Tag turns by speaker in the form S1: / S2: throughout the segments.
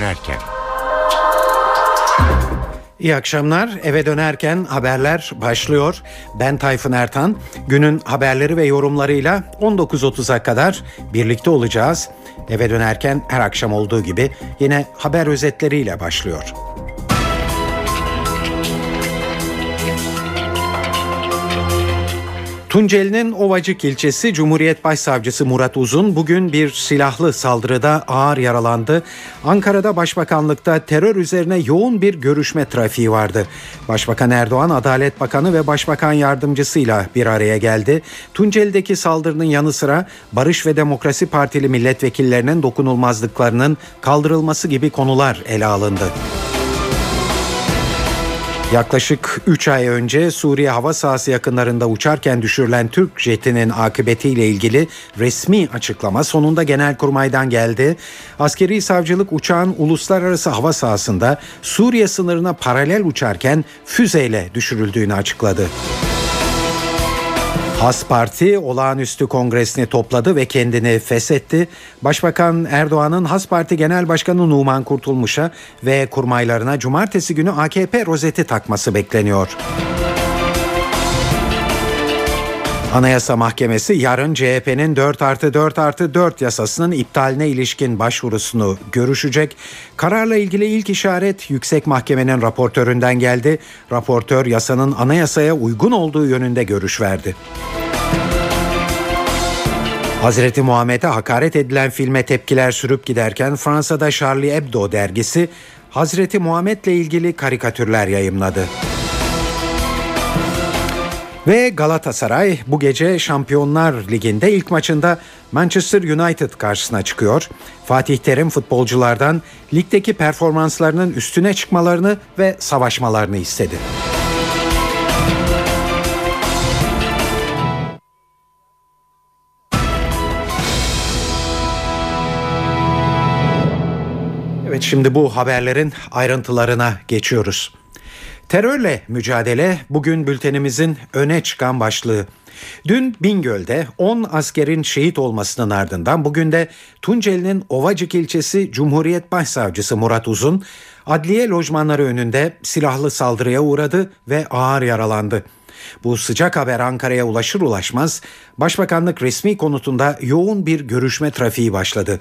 S1: dönerken.
S2: İyi akşamlar. Eve dönerken haberler başlıyor. Ben Tayfun Ertan. Günün haberleri ve yorumlarıyla 19.30'a kadar birlikte olacağız. Eve dönerken her akşam olduğu gibi yine haber özetleriyle başlıyor. Tunceli'nin Ovacık ilçesi Cumhuriyet Başsavcısı Murat Uzun bugün bir silahlı saldırıda ağır yaralandı. Ankara'da Başbakanlıkta terör üzerine yoğun bir görüşme trafiği vardı. Başbakan Erdoğan, Adalet Bakanı ve Başbakan Yardımcısıyla bir araya geldi. Tunceli'deki saldırının yanı sıra Barış ve Demokrasi Partili milletvekillerinin dokunulmazlıklarının kaldırılması gibi konular ele alındı. Yaklaşık 3 ay önce Suriye hava sahası yakınlarında uçarken düşürülen Türk jetinin akıbetiyle ilgili resmi açıklama sonunda Genelkurmay'dan geldi. Askeri savcılık uçağın uluslararası hava sahasında Suriye sınırına paralel uçarken füzeyle düşürüldüğünü açıkladı. Has Parti olağanüstü kongresini topladı ve kendini feshetti. Başbakan Erdoğan'ın Has Parti Genel Başkanı Numan Kurtulmuş'a ve kurmaylarına cumartesi günü AKP rozeti takması bekleniyor. Anayasa Mahkemesi yarın CHP'nin 4 artı 4 artı 4 yasasının iptaline ilişkin başvurusunu görüşecek. Kararla ilgili ilk işaret Yüksek Mahkemenin raportöründen geldi. Raportör yasanın anayasaya uygun olduğu yönünde görüş verdi. Hazreti Muhammed'e hakaret edilen filme tepkiler sürüp giderken Fransa'da Charlie Hebdo dergisi Hazreti Muhammed'le ilgili karikatürler yayımladı. Ve Galatasaray bu gece Şampiyonlar Ligi'nde ilk maçında Manchester United karşısına çıkıyor. Fatih Terim futbolculardan ligdeki performanslarının üstüne çıkmalarını ve savaşmalarını istedi. Evet şimdi bu haberlerin ayrıntılarına geçiyoruz. Terörle mücadele bugün bültenimizin öne çıkan başlığı. Dün Bingöl'de 10 askerin şehit olmasının ardından bugün de Tunceli'nin Ovacık ilçesi Cumhuriyet Başsavcısı Murat Uzun adliye lojmanları önünde silahlı saldırıya uğradı ve ağır yaralandı. Bu sıcak haber Ankara'ya ulaşır ulaşmaz Başbakanlık resmi konutunda yoğun bir görüşme trafiği başladı.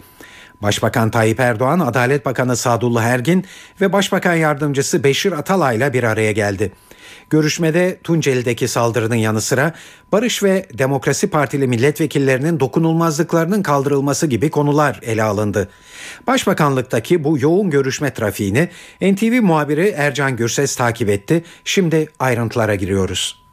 S2: Başbakan Tayyip Erdoğan, Adalet Bakanı Sadullah Ergin ve Başbakan Yardımcısı Beşir Atalay'la bir araya geldi. Görüşmede Tunceli'deki saldırının yanı sıra Barış ve Demokrasi Partili milletvekillerinin dokunulmazlıklarının kaldırılması gibi konular ele alındı. Başbakanlıktaki bu yoğun görüşme trafiğini NTV muhabiri Ercan Gürses takip etti. Şimdi ayrıntılara giriyoruz.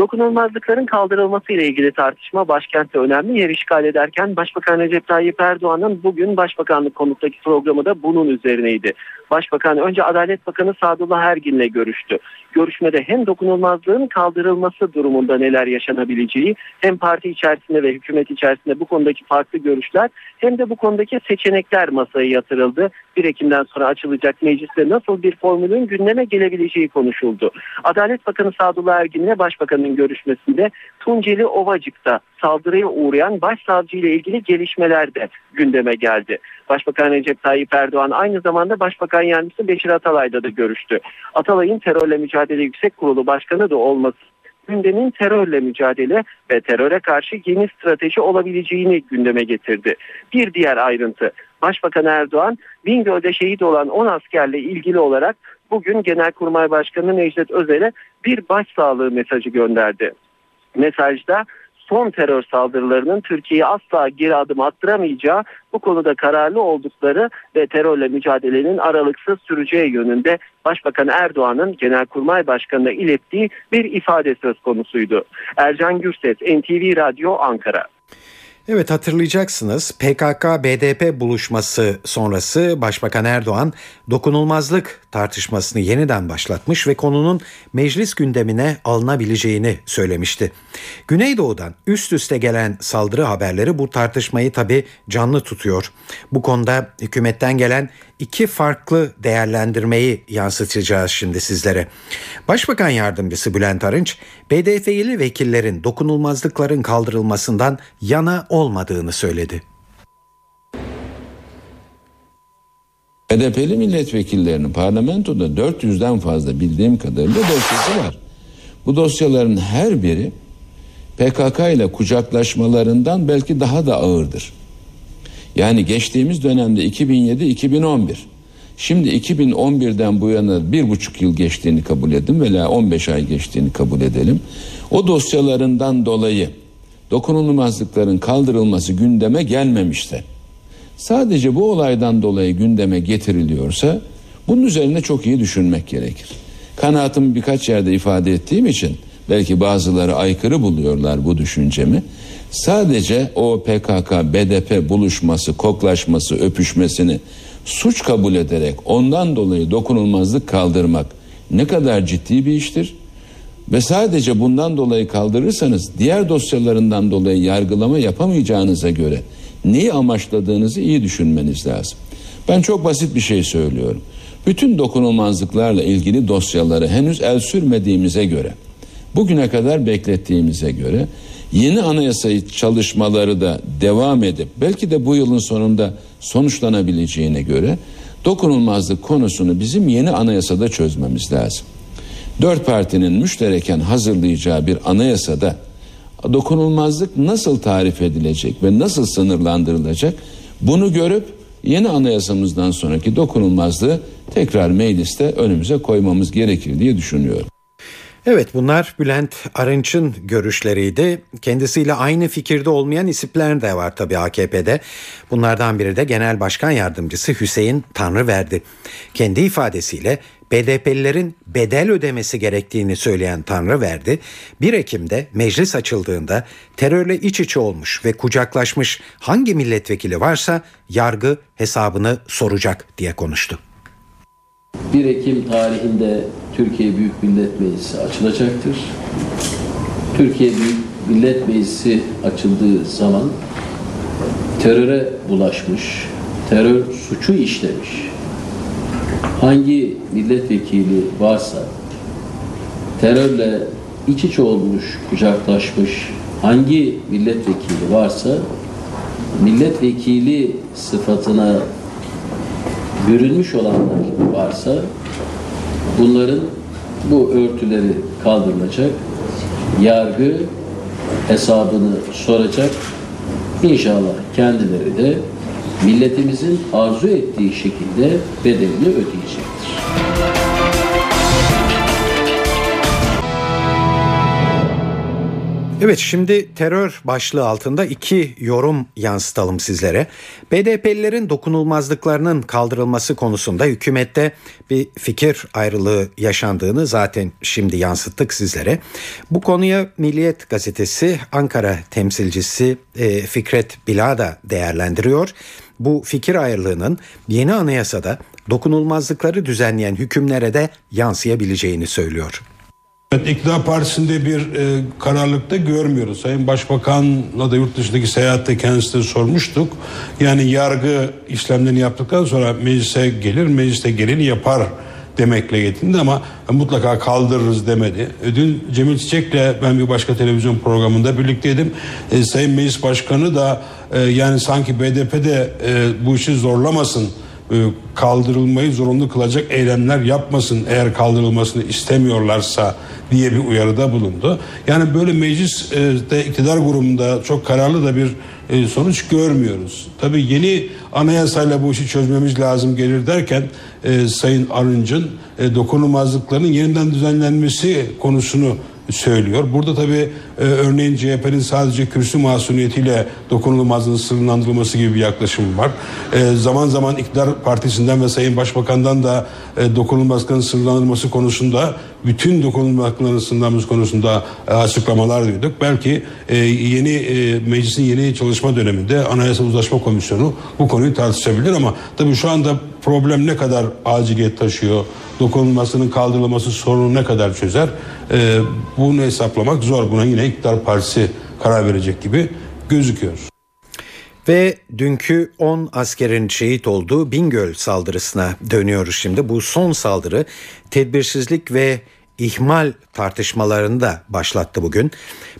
S3: Dokunulmazlıkların kaldırılması ile ilgili tartışma başkentte önemli yer işgal ederken Başbakan Recep Tayyip Erdoğan'ın bugün Başbakanlık konuttaki programı da bunun üzerineydi. Başbakan önce Adalet Bakanı Sadullah Ergin'le görüştü. Görüşmede hem dokunulmazlığın kaldırılması durumunda neler yaşanabileceği hem parti içerisinde ve hükümet içerisinde bu konudaki farklı görüşler hem de bu konudaki seçenekler masaya yatırıldı. 1 Ekim'den sonra açılacak mecliste nasıl bir formülün gündeme gelebileceği konuşuldu. Adalet Bakanı Sadullah Ergin ile Başbakanın görüşmesinde Tunceli Ovacık'ta saldırıya uğrayan başsavcı ile ilgili gelişmeler de gündeme geldi. Başbakan Recep Tayyip Erdoğan aynı zamanda Başbakan Yardımcısı Beşir Atalay'da da görüştü. Atalay'ın terörle mücadele yüksek kurulu başkanı da olması gündemin terörle mücadele ve teröre karşı yeni strateji olabileceğini gündeme getirdi. Bir diğer ayrıntı Başbakan Erdoğan Bingöl'de şehit olan 10 askerle ilgili olarak bugün Genelkurmay Başkanı Necdet Özel'e bir başsağlığı mesajı gönderdi. Mesajda son terör saldırılarının Türkiye'ye asla geri adım attıramayacağı, bu konuda kararlı oldukları ve terörle mücadelenin aralıksız süreceği yönünde Başbakan Erdoğan'ın Genelkurmay Başkanı'na ilettiği bir ifade söz konusuydu. Ercan Gürses, NTV Radyo Ankara.
S2: Evet hatırlayacaksınız PKK-BDP buluşması sonrası Başbakan Erdoğan dokunulmazlık tartışmasını yeniden başlatmış ve konunun meclis gündemine alınabileceğini söylemişti. Güneydoğu'dan üst üste gelen saldırı haberleri bu tartışmayı tabi canlı tutuyor. Bu konuda hükümetten gelen iki farklı değerlendirmeyi yansıtacağız şimdi sizlere. Başbakan Yardımcısı Bülent Arınç, BDF'li vekillerin dokunulmazlıkların kaldırılmasından yana olmadığını söyledi.
S1: HDP'li milletvekillerinin parlamentoda 400'den fazla bildiğim kadarıyla dosyası var. Bu dosyaların her biri PKK ile kucaklaşmalarından belki daha da ağırdır. Yani geçtiğimiz dönemde 2007-2011 Şimdi 2011'den bu yana bir buçuk yıl geçtiğini kabul edin veya 15 ay geçtiğini kabul edelim. O dosyalarından dolayı dokunulmazlıkların kaldırılması gündeme gelmemişse sadece bu olaydan dolayı gündeme getiriliyorsa bunun üzerine çok iyi düşünmek gerekir. Kanaatımı birkaç yerde ifade ettiğim için belki bazıları aykırı buluyorlar bu düşüncemi. Sadece o PKK, BDP buluşması, koklaşması, öpüşmesini suç kabul ederek ondan dolayı dokunulmazlık kaldırmak ne kadar ciddi bir iştir? Ve sadece bundan dolayı kaldırırsanız diğer dosyalarından dolayı yargılama yapamayacağınıza göre neyi amaçladığınızı iyi düşünmeniz lazım. Ben çok basit bir şey söylüyorum. Bütün dokunulmazlıklarla ilgili dosyaları henüz el sürmediğimize göre, bugüne kadar beklettiğimize göre yeni anayasayı çalışmaları da devam edip belki de bu yılın sonunda sonuçlanabileceğine göre dokunulmazlık konusunu bizim yeni anayasada çözmemiz lazım. Dört partinin müştereken hazırlayacağı bir anayasada dokunulmazlık nasıl tarif edilecek ve nasıl sınırlandırılacak bunu görüp yeni anayasamızdan sonraki dokunulmazlığı tekrar mecliste önümüze koymamız gerekir diye düşünüyorum.
S2: Evet bunlar Bülent Arınç'ın görüşleriydi. Kendisiyle aynı fikirde olmayan isimler de var tabii AKP'de. Bunlardan biri de Genel Başkan Yardımcısı Hüseyin Tanrıverdi. Kendi ifadesiyle BDP'lilerin bedel ödemesi gerektiğini söyleyen Tanrıverdi, 1 Ekim'de meclis açıldığında terörle iç içe olmuş ve kucaklaşmış hangi milletvekili varsa yargı hesabını soracak diye konuştu.
S4: 1 Ekim tarihinde Türkiye Büyük Millet Meclisi açılacaktır. Türkiye Büyük Millet Meclisi açıldığı zaman teröre bulaşmış, terör suçu işlemiş, hangi milletvekili varsa terörle iç içe olmuş, kucaklaşmış hangi milletvekili varsa milletvekili sıfatına bürünmüş olanlar varsa bunların bu örtüleri kaldırılacak, yargı hesabını soracak, İnşallah kendileri de milletimizin arzu ettiği şekilde bedelini ödeyecektir.
S2: Evet şimdi terör başlığı altında iki yorum yansıtalım sizlere. BDP'lilerin dokunulmazlıklarının kaldırılması konusunda hükümette bir fikir ayrılığı yaşandığını zaten şimdi yansıttık sizlere. Bu konuya Milliyet gazetesi Ankara temsilcisi e, Fikret Bila da değerlendiriyor. Bu fikir ayrılığının yeni anayasada dokunulmazlıkları düzenleyen hükümlere de yansıyabileceğini söylüyor.
S5: Evet, İktidar Partisi'nde bir e, kararlılıkta görmüyoruz. Sayın Başbakan'la da yurt dışındaki seyahatte kendisine sormuştuk. Yani yargı işlemlerini yaptıktan sonra meclise gelir, mecliste geleni yapar demekle yetindi ama mutlaka kaldırırız demedi. Dün Cemil Çiçek'le ben bir başka televizyon programında birlikteydim. E, Sayın Meclis Başkanı da e, yani sanki BDP'de e, bu işi zorlamasın e, kaldırılmayı zorunlu kılacak eylemler yapmasın eğer kaldırılmasını istemiyorlarsa diye bir uyarıda bulundu. Yani böyle mecliste iktidar grubunda çok kararlı da bir e, sonuç görmüyoruz. Tabii yeni anayasayla bu işi çözmemiz lazım gelir derken e, Sayın Arınç'ın e, dokunulmazlıklarının yeniden düzenlenmesi konusunu söylüyor. Burada tabii e, örneğin CHP'nin sadece kürsü masumiyetiyle dokunulmazlığın sınırlandırılması gibi bir yaklaşım var. E, zaman zaman iktidar partisinden ve Sayın Başbakan'dan da e, dokunulmazlığın sınırlandırılması konusunda bütün dokunulmazlıkların sınırlandırılması konusunda e, açıklamalar duyduk. Belki e, yeni e, meclisin yeni çalışma döneminde Anayasa Uzlaşma Komisyonu bu konuyu tartışabilir ama tabii şu anda problem ne kadar aciliyet taşıyor, dokunulmasının kaldırılması sorunu ne kadar çözer e, bunu hesaplamak zor. Buna yine iktidar partisi karar verecek gibi gözüküyor.
S2: Ve dünkü 10 askerin şehit olduğu Bingöl saldırısına dönüyoruz şimdi. Bu son saldırı tedbirsizlik ve ihmal tartışmalarını da başlattı bugün.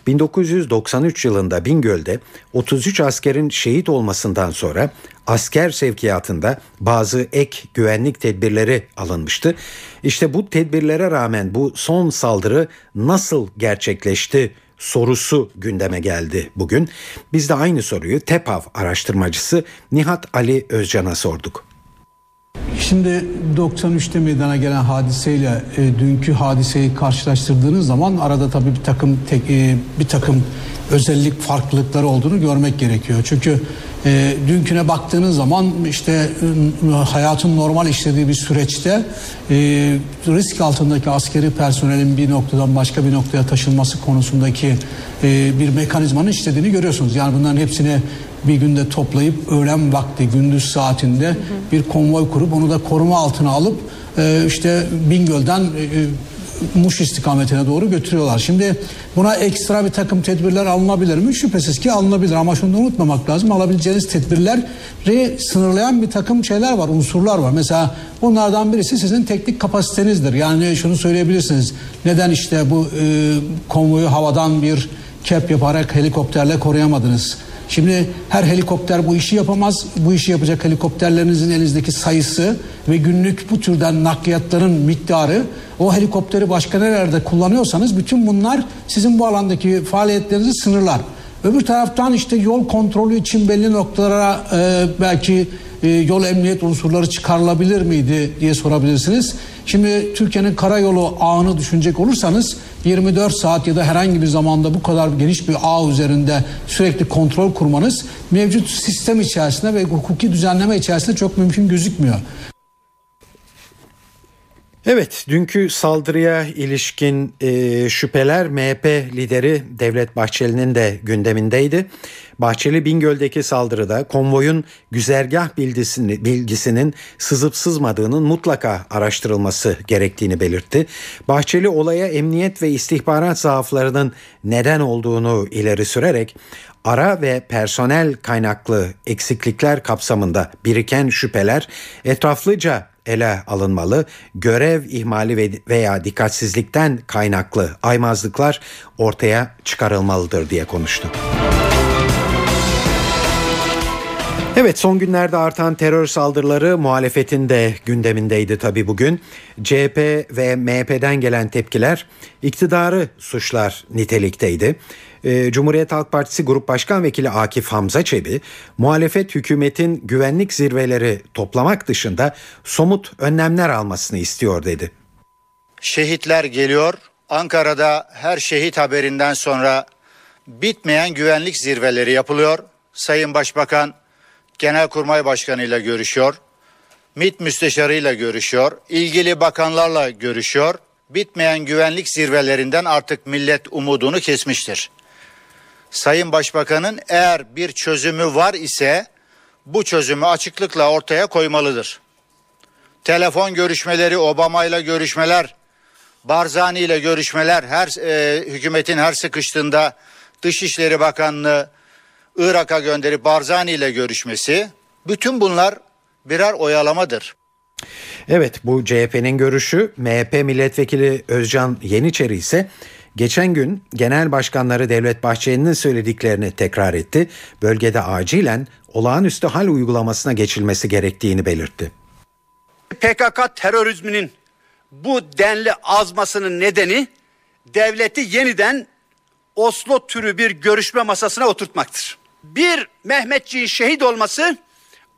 S2: 1993 yılında Bingöl'de 33 askerin şehit olmasından sonra asker sevkiyatında bazı ek güvenlik tedbirleri alınmıştı. İşte bu tedbirlere rağmen bu son saldırı nasıl gerçekleşti sorusu gündeme geldi bugün. Biz de aynı soruyu TEPAV araştırmacısı Nihat Ali Özcan'a sorduk.
S6: Şimdi 93'te meydana gelen hadiseyle e, dünkü hadiseyi karşılaştırdığınız zaman arada tabii bir takım tek, e, bir takım özellik farklılıkları olduğunu görmek gerekiyor. Çünkü e, dünküne baktığınız zaman işte e, hayatın normal işlediği bir süreçte e, risk altındaki askeri personelin bir noktadan başka bir noktaya taşınması konusundaki e, bir mekanizmanın işlediğini görüyorsunuz. Yani bunların hepsini bir günde toplayıp öğlen vakti gündüz saatinde bir konvoy kurup onu da koruma altına alıp e, işte Bingöl'den e, Muş istikametine doğru götürüyorlar. Şimdi buna ekstra bir takım tedbirler alınabilir mi? Şüphesiz ki alınabilir ama şunu unutmamak lazım. Alabileceğiniz tedbirleri sınırlayan bir takım şeyler var, unsurlar var. Mesela bunlardan birisi sizin teknik kapasitenizdir. Yani şunu söyleyebilirsiniz. Neden işte bu e, konvoyu havadan bir kep yaparak helikopterle koruyamadınız? Şimdi her helikopter bu işi yapamaz. Bu işi yapacak helikopterlerinizin elinizdeki sayısı ve günlük bu türden nakliyatların miktarı o helikopteri başka nerelerde kullanıyorsanız bütün bunlar sizin bu alandaki faaliyetlerinizi sınırlar. Öbür taraftan işte yol kontrolü için belli noktalara e, belki e, yol emniyet unsurları çıkarılabilir miydi diye sorabilirsiniz. Şimdi Türkiye'nin karayolu ağını düşünecek olursanız 24 saat ya da herhangi bir zamanda bu kadar geniş bir ağ üzerinde sürekli kontrol kurmanız mevcut sistem içerisinde ve hukuki düzenleme içerisinde çok mümkün gözükmüyor.
S2: Evet, dünkü saldırıya ilişkin e, şüpheler MHP lideri Devlet Bahçeli'nin de gündemindeydi. Bahçeli Bingöl'deki saldırıda konvoyun güzergah bilgisini, bilgisinin sızıp sızmadığının mutlaka araştırılması gerektiğini belirtti. Bahçeli olaya emniyet ve istihbarat zaaflarının neden olduğunu ileri sürerek ara ve personel kaynaklı eksiklikler kapsamında biriken şüpheler etraflıca ele alınmalı. Görev ihmali veya dikkatsizlikten kaynaklı aymazlıklar ortaya çıkarılmalıdır diye konuştu. Evet son günlerde artan terör saldırıları muhalefetin de gündemindeydi tabii bugün. CHP ve MHP'den gelen tepkiler iktidarı suçlar nitelikteydi. Ee, Cumhuriyet Halk Partisi Grup Başkan Vekili Akif Hamza Çebi, muhalefet hükümetin güvenlik zirveleri toplamak dışında somut önlemler almasını istiyor dedi.
S7: Şehitler geliyor. Ankara'da her şehit haberinden sonra bitmeyen güvenlik zirveleri yapılıyor. Sayın Başbakan Genelkurmay Başkanı ile görüşüyor. MİT Müsteşarı ile görüşüyor. ilgili bakanlarla görüşüyor. Bitmeyen güvenlik zirvelerinden artık millet umudunu kesmiştir. Sayın Başbakan'ın eğer bir çözümü var ise bu çözümü açıklıkla ortaya koymalıdır. Telefon görüşmeleri, Obama ile görüşmeler, Barzani ile görüşmeler, her e, hükümetin her sıkıştığında Dışişleri Bakanlığı Irak'a gönderip Barzani ile görüşmesi, bütün bunlar birer oyalamadır.
S2: Evet bu CHP'nin görüşü MHP milletvekili Özcan Yeniçeri ise geçen gün genel başkanları Devlet Bahçeli'nin söylediklerini tekrar etti. Bölgede acilen olağanüstü hal uygulamasına geçilmesi gerektiğini belirtti.
S8: PKK terörizminin bu denli azmasının nedeni devleti yeniden Oslo türü bir görüşme masasına oturtmaktır. Bir Mehmetçiğin şehit olması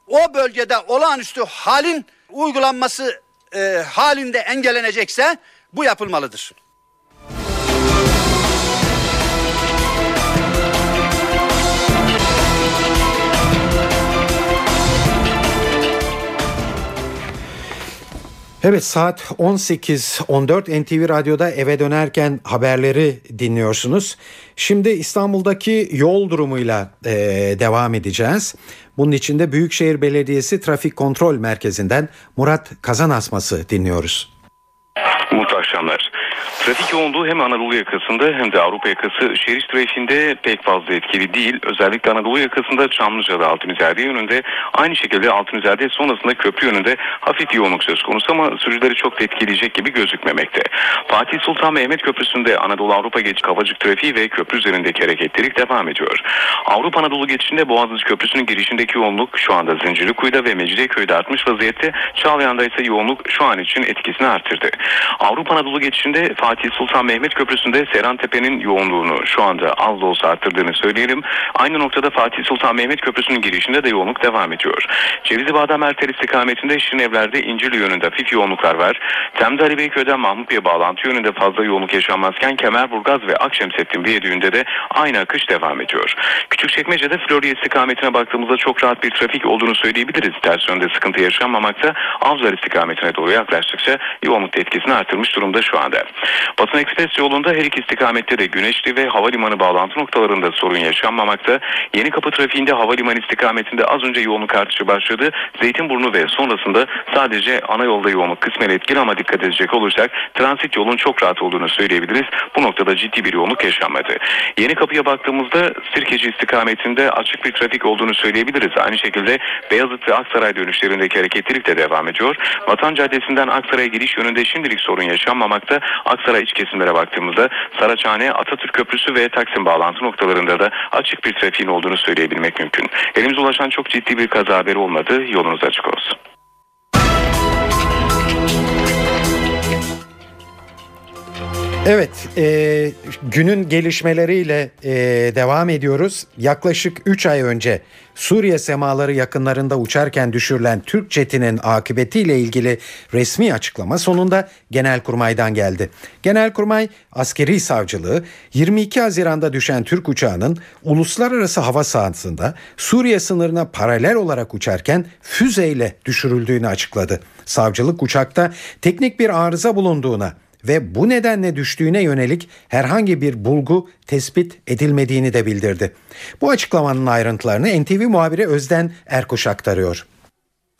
S8: o bölgede olağanüstü halin uygulanması e, halinde engellenecekse bu yapılmalıdır.
S2: Evet saat 18.14 NTV Radyo'da eve dönerken haberleri dinliyorsunuz. Şimdi İstanbul'daki yol durumuyla e, devam edeceğiz. Bunun için de Büyükşehir Belediyesi Trafik Kontrol Merkezi'nden Murat Kazanasması dinliyoruz.
S9: Mutlu akşamlar. Trafik yoğunluğu hem Anadolu yakasında hem de Avrupa yakası şehir trafiğinde pek fazla etkili değil. Özellikle Anadolu yakasında Çamlıca'da Altınizade yönünde aynı şekilde Altınizade sonrasında köprü yönünde hafif yoğunluk söz konusu ama sürücüleri çok da etkileyecek gibi gözükmemekte. Fatih Sultan Mehmet Köprüsü'nde Anadolu Avrupa geç Kavacık trafiği ve köprü üzerindeki hareketlilik devam ediyor. Avrupa Anadolu geçişinde Boğaziçi Köprüsü'nün girişindeki yoğunluk şu anda Zincirlikuyu'da ve Mecidiyeköy'de artmış vaziyette. Çağlayan'da ise yoğunluk şu an için etkisini artırdı. Avrupa Anadolu geçişinde Fatih Sultan Mehmet Köprüsü'nde Serantepe'nin yoğunluğunu şu anda az da olsa arttırdığını söyleyelim. Aynı noktada Fatih Sultan Mehmet Köprüsü'nün girişinde de yoğunluk devam ediyor. Cevizli Bağdam Ertel istikametinde Şirinevler'de İncirli yönünde hafif yoğunluklar var. Temde Ali Beyköy'den Mahmutlu'ya bağlantı yönünde fazla yoğunluk yaşanmazken Kemerburgaz ve Akşemsettin Viyadüğü'nde de aynı akış devam ediyor. Küçükçekmece'de Florya istikametine baktığımızda çok rahat bir trafik olduğunu söyleyebiliriz. Ters yönde sıkıntı yaşanmamakta. Avcılar istikametine doğru yaklaştıkça yoğunluk etkisini artırmış durumda şu anda. Basın Ekspres yolunda her iki istikamette de Güneşli ve Havalimanı bağlantı noktalarında sorun yaşanmamakta. Yeni kapı trafiğinde Havalimanı istikametinde az önce yoğunluk artışı başladı. Zeytinburnu ve sonrasında sadece ana yolda yoğunluk kısmen etkili ama dikkat edecek olursak transit yolun çok rahat olduğunu söyleyebiliriz. Bu noktada ciddi bir yoğunluk yaşanmadı. Yeni kapıya baktığımızda Sirkeci istikametinde açık bir trafik olduğunu söyleyebiliriz. Aynı şekilde Beyazıt ve Aksaray dönüşlerindeki hareketlilik de devam ediyor. Vatan Caddesi'nden Aksaray'a giriş yönünde şimdilik sorun yaşanmamakta. Aksaray iç kesimlere baktığımızda Saraçhane, Atatürk Köprüsü ve Taksim bağlantı noktalarında da açık bir trafiğin olduğunu söyleyebilmek mümkün. Elimize ulaşan çok ciddi bir kaza haberi olmadı. Yolunuz açık olsun.
S2: Evet, e, günün gelişmeleriyle e, devam ediyoruz. Yaklaşık 3 ay önce Suriye semaları yakınlarında uçarken düşürülen Türk jetinin akıbetiyle ilgili resmi açıklama sonunda Genelkurmay'dan geldi. Genelkurmay askeri savcılığı 22 Haziran'da düşen Türk uçağının uluslararası hava sahasında Suriye sınırına paralel olarak uçarken füzeyle düşürüldüğünü açıkladı. Savcılık uçakta teknik bir arıza bulunduğuna ve bu nedenle düştüğüne yönelik herhangi bir bulgu tespit edilmediğini de bildirdi. Bu açıklamanın ayrıntılarını NTV muhabiri Özden Erkuş aktarıyor.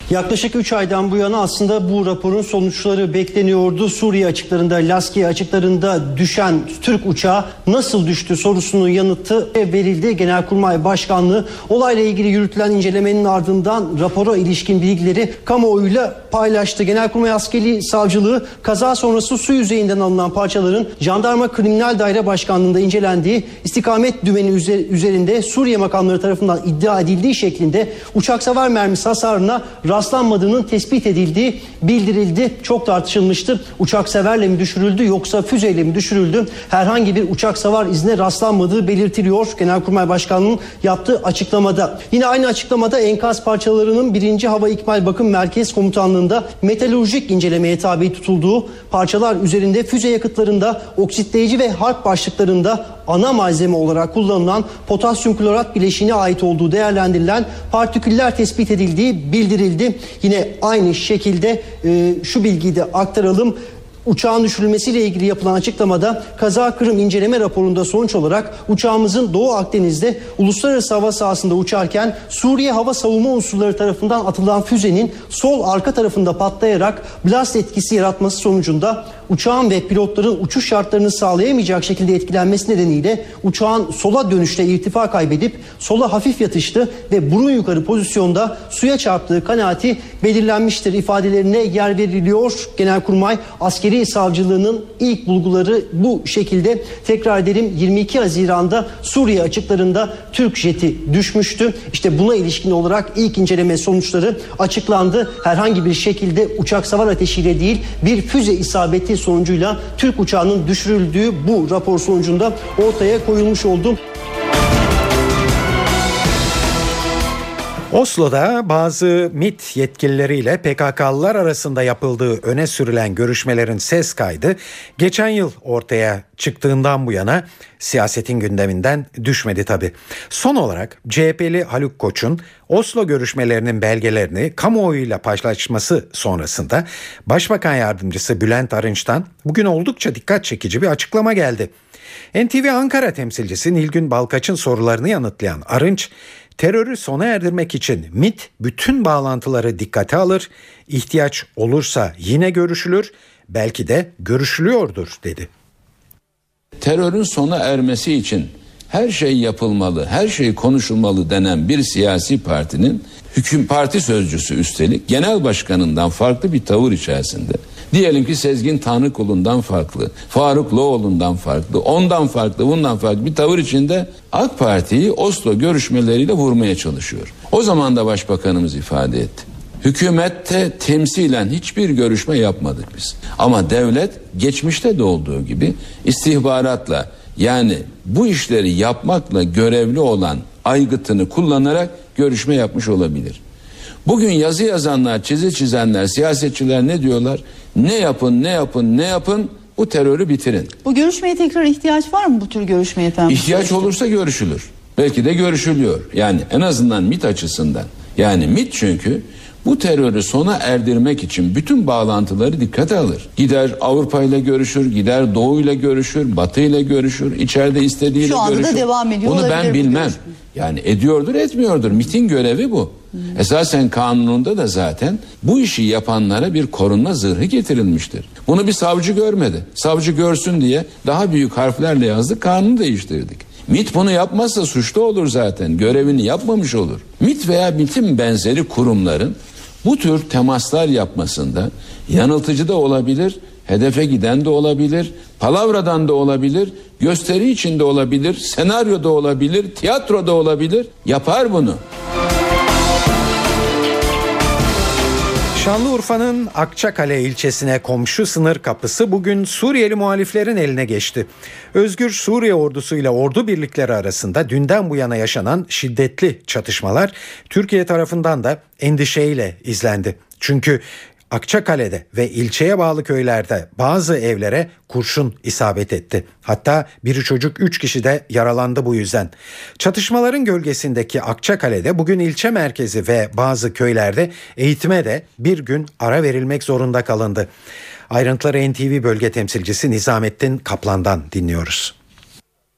S10: Yaklaşık 3 aydan bu yana aslında bu raporun sonuçları bekleniyordu. Suriye açıklarında, Laskiye açıklarında düşen Türk uçağı nasıl düştü sorusunun yanıtı verildi. Genelkurmay Başkanlığı olayla ilgili yürütülen incelemenin ardından rapora ilişkin bilgileri kamuoyuyla paylaştı. Genelkurmay Askeri Savcılığı kaza sonrası su yüzeyinden alınan parçaların Jandarma Kriminal Daire Başkanlığı'nda incelendiği istikamet dümeni üzerinde Suriye makamları tarafından iddia edildiği şeklinde uçak savar mermisi hasarına rastlanmadığının tespit edildiği bildirildi. Çok tartışılmıştı. Uçak severle mi düşürüldü yoksa füzeyle mi düşürüldü? Herhangi bir uçak savar izne rastlanmadığı belirtiliyor. Genelkurmay Başkanlığı'nın yaptığı açıklamada. Yine aynı açıklamada enkaz parçalarının 1. Hava İkmal Bakım Merkez Komutanlığı'nda metalurjik incelemeye tabi tutulduğu parçalar üzerinde füze yakıtlarında oksitleyici ve harp başlıklarında ana malzeme olarak kullanılan potasyum klorat bileşiğine ait olduğu değerlendirilen partiküller tespit edildiği bildirildi. Yine aynı şekilde e, şu bilgiyi de aktaralım. Uçağın düşürülmesiyle ilgili yapılan açıklamada kaza kırım inceleme raporunda sonuç olarak uçağımızın Doğu Akdeniz'de uluslararası hava sahasında uçarken Suriye hava savunma unsurları tarafından atılan füzenin sol arka tarafında patlayarak blast etkisi yaratması sonucunda uçağın ve pilotların uçuş şartlarını sağlayamayacak şekilde etkilenmesi nedeniyle uçağın sola dönüşte irtifa kaybedip sola hafif yatıştı ve burun yukarı pozisyonda suya çarptığı kanaati belirlenmiştir ifadelerine yer veriliyor. Genelkurmay askeri savcılığının ilk bulguları bu şekilde tekrar edelim 22 Haziran'da Suriye açıklarında Türk jeti düşmüştü. İşte buna ilişkin olarak ilk inceleme sonuçları açıklandı. Herhangi bir şekilde uçak savar ateşiyle değil bir füze isabeti sonucuyla Türk uçağının düşürüldüğü bu rapor sonucunda ortaya koyulmuş oldu.
S2: Oslo'da bazı MIT yetkilileriyle PKK'lılar arasında yapıldığı öne sürülen görüşmelerin ses kaydı geçen yıl ortaya çıktığından bu yana siyasetin gündeminden düşmedi tabi. Son olarak CHP'li Haluk Koç'un Oslo görüşmelerinin belgelerini kamuoyuyla paylaşması sonrasında Başbakan Yardımcısı Bülent Arınç'tan bugün oldukça dikkat çekici bir açıklama geldi. NTV Ankara temsilcisi Nilgün Balkaç'ın sorularını yanıtlayan Arınç, terörü sona erdirmek için MIT bütün bağlantıları dikkate alır, ihtiyaç olursa yine görüşülür, belki de görüşülüyordur dedi.
S1: Terörün sona ermesi için her şey yapılmalı, her şey konuşulmalı denen bir siyasi partinin hüküm parti sözcüsü üstelik genel başkanından farklı bir tavır içerisinde. Diyelim ki Sezgin Tanrıkulu'ndan farklı, Faruk Loğlu'ndan farklı, ondan farklı, bundan farklı bir tavır içinde AK Parti'yi Oslo görüşmeleriyle vurmaya çalışıyor. O zaman da başbakanımız ifade etti. Hükümette temsilen hiçbir görüşme yapmadık biz. Ama devlet geçmişte de olduğu gibi istihbaratla yani bu işleri yapmakla görevli olan aygıtını kullanarak görüşme yapmış olabilir. Bugün yazı yazanlar, çizi çizenler, siyasetçiler ne diyorlar? Ne yapın, ne yapın, ne yapın bu terörü bitirin.
S11: Bu görüşmeye tekrar ihtiyaç var mı bu tür görüşmeye efendim?
S1: İhtiyaç olursa görüşülür. Belki de görüşülüyor. Yani en azından MIT açısından. Yani MIT çünkü bu terörü sona erdirmek için bütün bağlantıları dikkate alır. Gider Avrupa ile görüşür, gider Doğu ile görüşür, Batı ile görüşür, içeride istediğiyle
S11: Şu anda da
S1: görüşür.
S11: devam ediyor
S1: Bunu
S11: olabilir
S1: ben bilmem. Yani ediyordur etmiyordur. MIT'in görevi bu. Esasen kanununda da zaten bu işi yapanlara bir korunma zırhı getirilmiştir. Bunu bir savcı görmedi. Savcı görsün diye daha büyük harflerle yazdık kanunu değiştirdik. MIT bunu yapmazsa suçlu olur zaten. Görevini yapmamış olur. MIT veya MIT'in benzeri kurumların bu tür temaslar yapmasında yanıltıcı da olabilir, hedefe giden de olabilir, palavradan da olabilir, gösteri içinde olabilir, senaryo da olabilir, tiyatro da olabilir. Yapar bunu.
S2: Şanlıurfa'nın Akçakale ilçesine komşu sınır kapısı bugün Suriyeli muhaliflerin eline geçti. Özgür Suriye ordusu ile ordu birlikleri arasında dünden bu yana yaşanan şiddetli çatışmalar Türkiye tarafından da endişeyle izlendi. Çünkü Akçakale'de ve ilçeye bağlı köylerde bazı evlere kurşun isabet etti. Hatta biri çocuk 3 kişi de yaralandı bu yüzden. Çatışmaların gölgesindeki Akçakale'de bugün ilçe merkezi ve bazı köylerde eğitime de bir gün ara verilmek zorunda kalındı. Ayrıntıları NTV bölge temsilcisi Nizamettin Kaplan'dan dinliyoruz.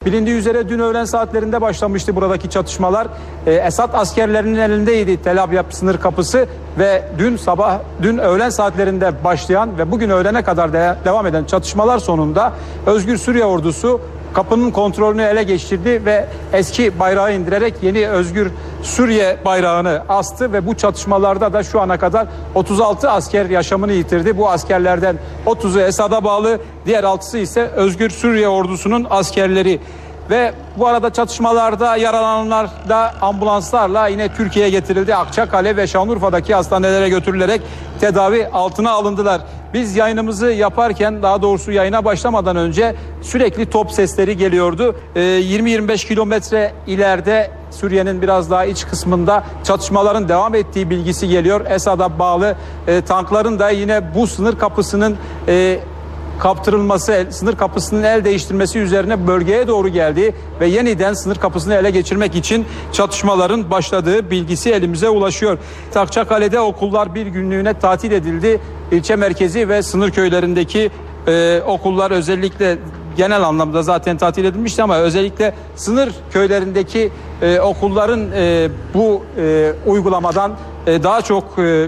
S12: Bilindiği üzere dün öğlen saatlerinde başlamıştı buradaki çatışmalar. Ee, Esad askerlerinin elindeydi Tel Abyad sınır kapısı ve dün sabah, dün öğlen saatlerinde başlayan ve bugün öğlene kadar de devam eden çatışmalar sonunda Özgür Suriye ordusu kapının kontrolünü ele geçirdi ve eski bayrağı indirerek yeni Özgür Suriye bayrağını astı ve bu çatışmalarda da şu ana kadar 36 asker yaşamını yitirdi. Bu askerlerden 30'u Esad'a bağlı, diğer 6'sı ise Özgür Suriye ordusunun askerleri. Ve bu arada çatışmalarda yaralananlar da ambulanslarla yine Türkiye'ye getirildi. Akçakale ve Şanlıurfa'daki hastanelere götürülerek tedavi altına alındılar. Biz yayınımızı yaparken daha doğrusu yayına başlamadan önce sürekli top sesleri geliyordu. Ee, 20-25 kilometre ileride Suriye'nin biraz daha iç kısmında çatışmaların devam ettiği bilgisi geliyor. Esad'a bağlı e, tankların da yine bu sınır kapısının e, kaptırılması, sınır kapısının el değiştirmesi üzerine bölgeye doğru geldi ve yeniden sınır kapısını ele geçirmek için çatışmaların başladığı bilgisi elimize ulaşıyor. Akçakale'de okullar bir günlüğüne tatil edildi. İlçe merkezi ve sınır köylerindeki e, okullar özellikle genel anlamda zaten tatil edilmişti ama özellikle sınır köylerindeki e, okulların e, bu e, uygulamadan e, daha çok e,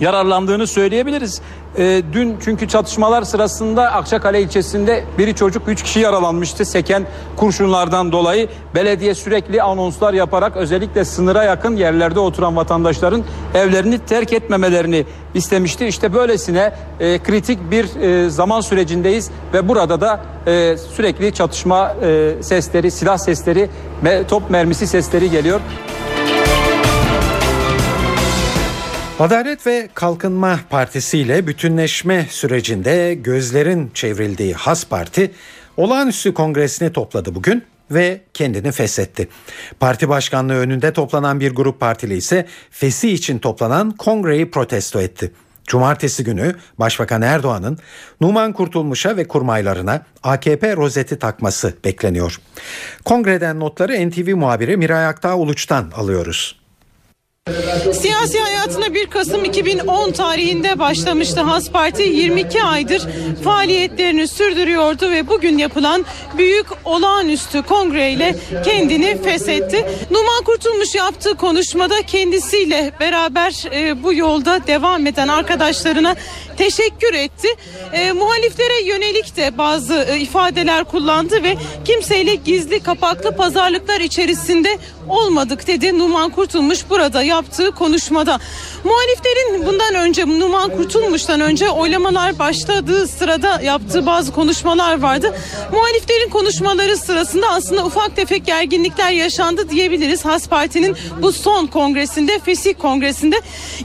S12: yararlandığını söyleyebiliriz. E, dün çünkü çatışmalar sırasında Akçakale ilçesinde biri çocuk 3 kişi yaralanmıştı seken kurşunlardan dolayı. Belediye sürekli anonslar yaparak özellikle sınıra yakın yerlerde oturan vatandaşların evlerini terk etmemelerini istemişti. İşte böylesine e, kritik bir e, zaman sürecindeyiz ve burada da e, sürekli çatışma e, sesleri, silah sesleri ve top mermisi sesleri geliyor.
S2: Adalet ve Kalkınma Partisi ile bütünleşme sürecinde gözlerin çevrildiği Has Parti olağanüstü kongresini topladı bugün ve kendini feshetti. Parti başkanlığı önünde toplanan bir grup partili ise fesih için toplanan kongreyi protesto etti. Cumartesi günü Başbakan Erdoğan'ın Numan Kurtulmuş'a ve kurmaylarına AKP rozeti takması bekleniyor. Kongreden notları NTV muhabiri Miray Aktağ Uluç'tan alıyoruz.
S13: Siyasi hayatına 1 Kasım 2010 tarihinde başlamıştı Has Parti 22 aydır faaliyetlerini sürdürüyordu ve bugün yapılan büyük olağanüstü kongreyle kendini feshetti. Numan Kurtulmuş yaptığı konuşmada kendisiyle beraber e, bu yolda devam eden arkadaşlarına teşekkür etti. E, muhaliflere yönelik de bazı e, ifadeler kullandı ve kimseyle gizli kapaklı pazarlıklar içerisinde olmadık dedi Numan Kurtulmuş burada yaptığı konuşmada. Muhaliflerin bundan önce Numan Kurtulmuş'tan önce oylamalar başladığı sırada yaptığı bazı konuşmalar vardı. Muhaliflerin konuşmaları sırasında aslında ufak tefek gerginlikler yaşandı diyebiliriz. Has Parti'nin bu son kongresinde, Fesih Kongresi'nde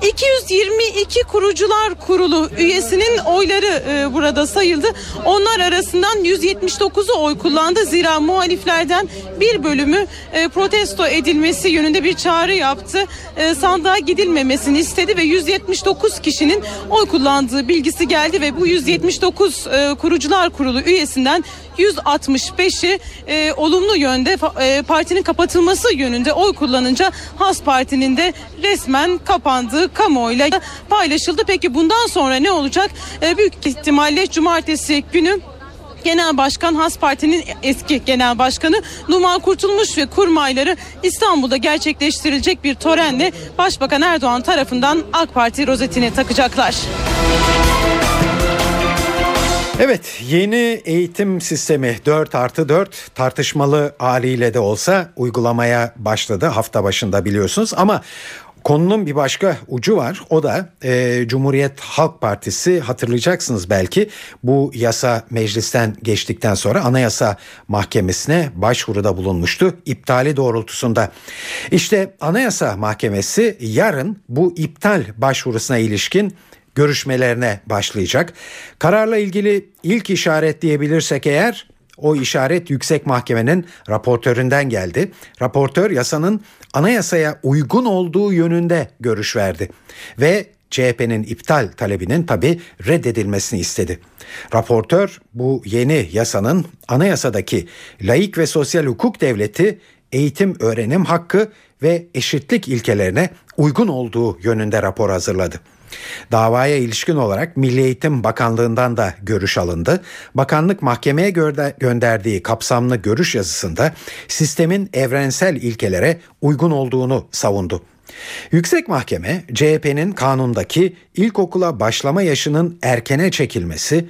S13: 222 kurucular kurulu üyesinin oyları e, burada sayıldı. Onlar arasından 179'u oy kullandı. Zira muhaliflerden bir bölümü e, protesto edilmesi yönünde bir çağrı yaptı. E, sandığa gidilmemesini istedi ve 179 kişinin oy kullandığı bilgisi geldi ve bu 179 e, kurucular kurulu üyesinden 165'i e, olumlu yönde e, partinin kapatılması yönünde oy kullanınca Has Parti'nin de resmen kapandığı kamuoyuyla paylaşıldı. Peki bundan sonra ne olacak? E, büyük ihtimalle cumartesi günü Genel Başkan Has Parti'nin eski genel başkanı Numan Kurtulmuş ve kurmayları İstanbul'da gerçekleştirilecek bir törenle Başbakan Erdoğan tarafından AK Parti rozetini takacaklar.
S2: Evet yeni eğitim sistemi 4 artı 4 tartışmalı haliyle de olsa uygulamaya başladı hafta başında biliyorsunuz ama Konunun bir başka ucu var. O da e, Cumhuriyet Halk Partisi hatırlayacaksınız belki bu yasa meclisten geçtikten sonra Anayasa Mahkemesi'ne başvuruda bulunmuştu iptali doğrultusunda. İşte Anayasa Mahkemesi yarın bu iptal başvurusuna ilişkin görüşmelerine başlayacak. Kararla ilgili ilk işaret diyebilirsek eğer o işaret yüksek mahkemenin raportöründen geldi. Raportör yasanın anayasaya uygun olduğu yönünde görüş verdi ve CHP'nin iptal talebinin tabi reddedilmesini istedi. Raportör bu yeni yasanın anayasadaki laik ve sosyal hukuk devleti, eğitim öğrenim hakkı ve eşitlik ilkelerine uygun olduğu yönünde rapor hazırladı. Davaya ilişkin olarak Milli Eğitim Bakanlığı'ndan da görüş alındı. Bakanlık mahkemeye gönderdiği kapsamlı görüş yazısında sistemin evrensel ilkelere uygun olduğunu savundu. Yüksek Mahkeme CHP'nin kanundaki ilkokula başlama yaşının erkene çekilmesi,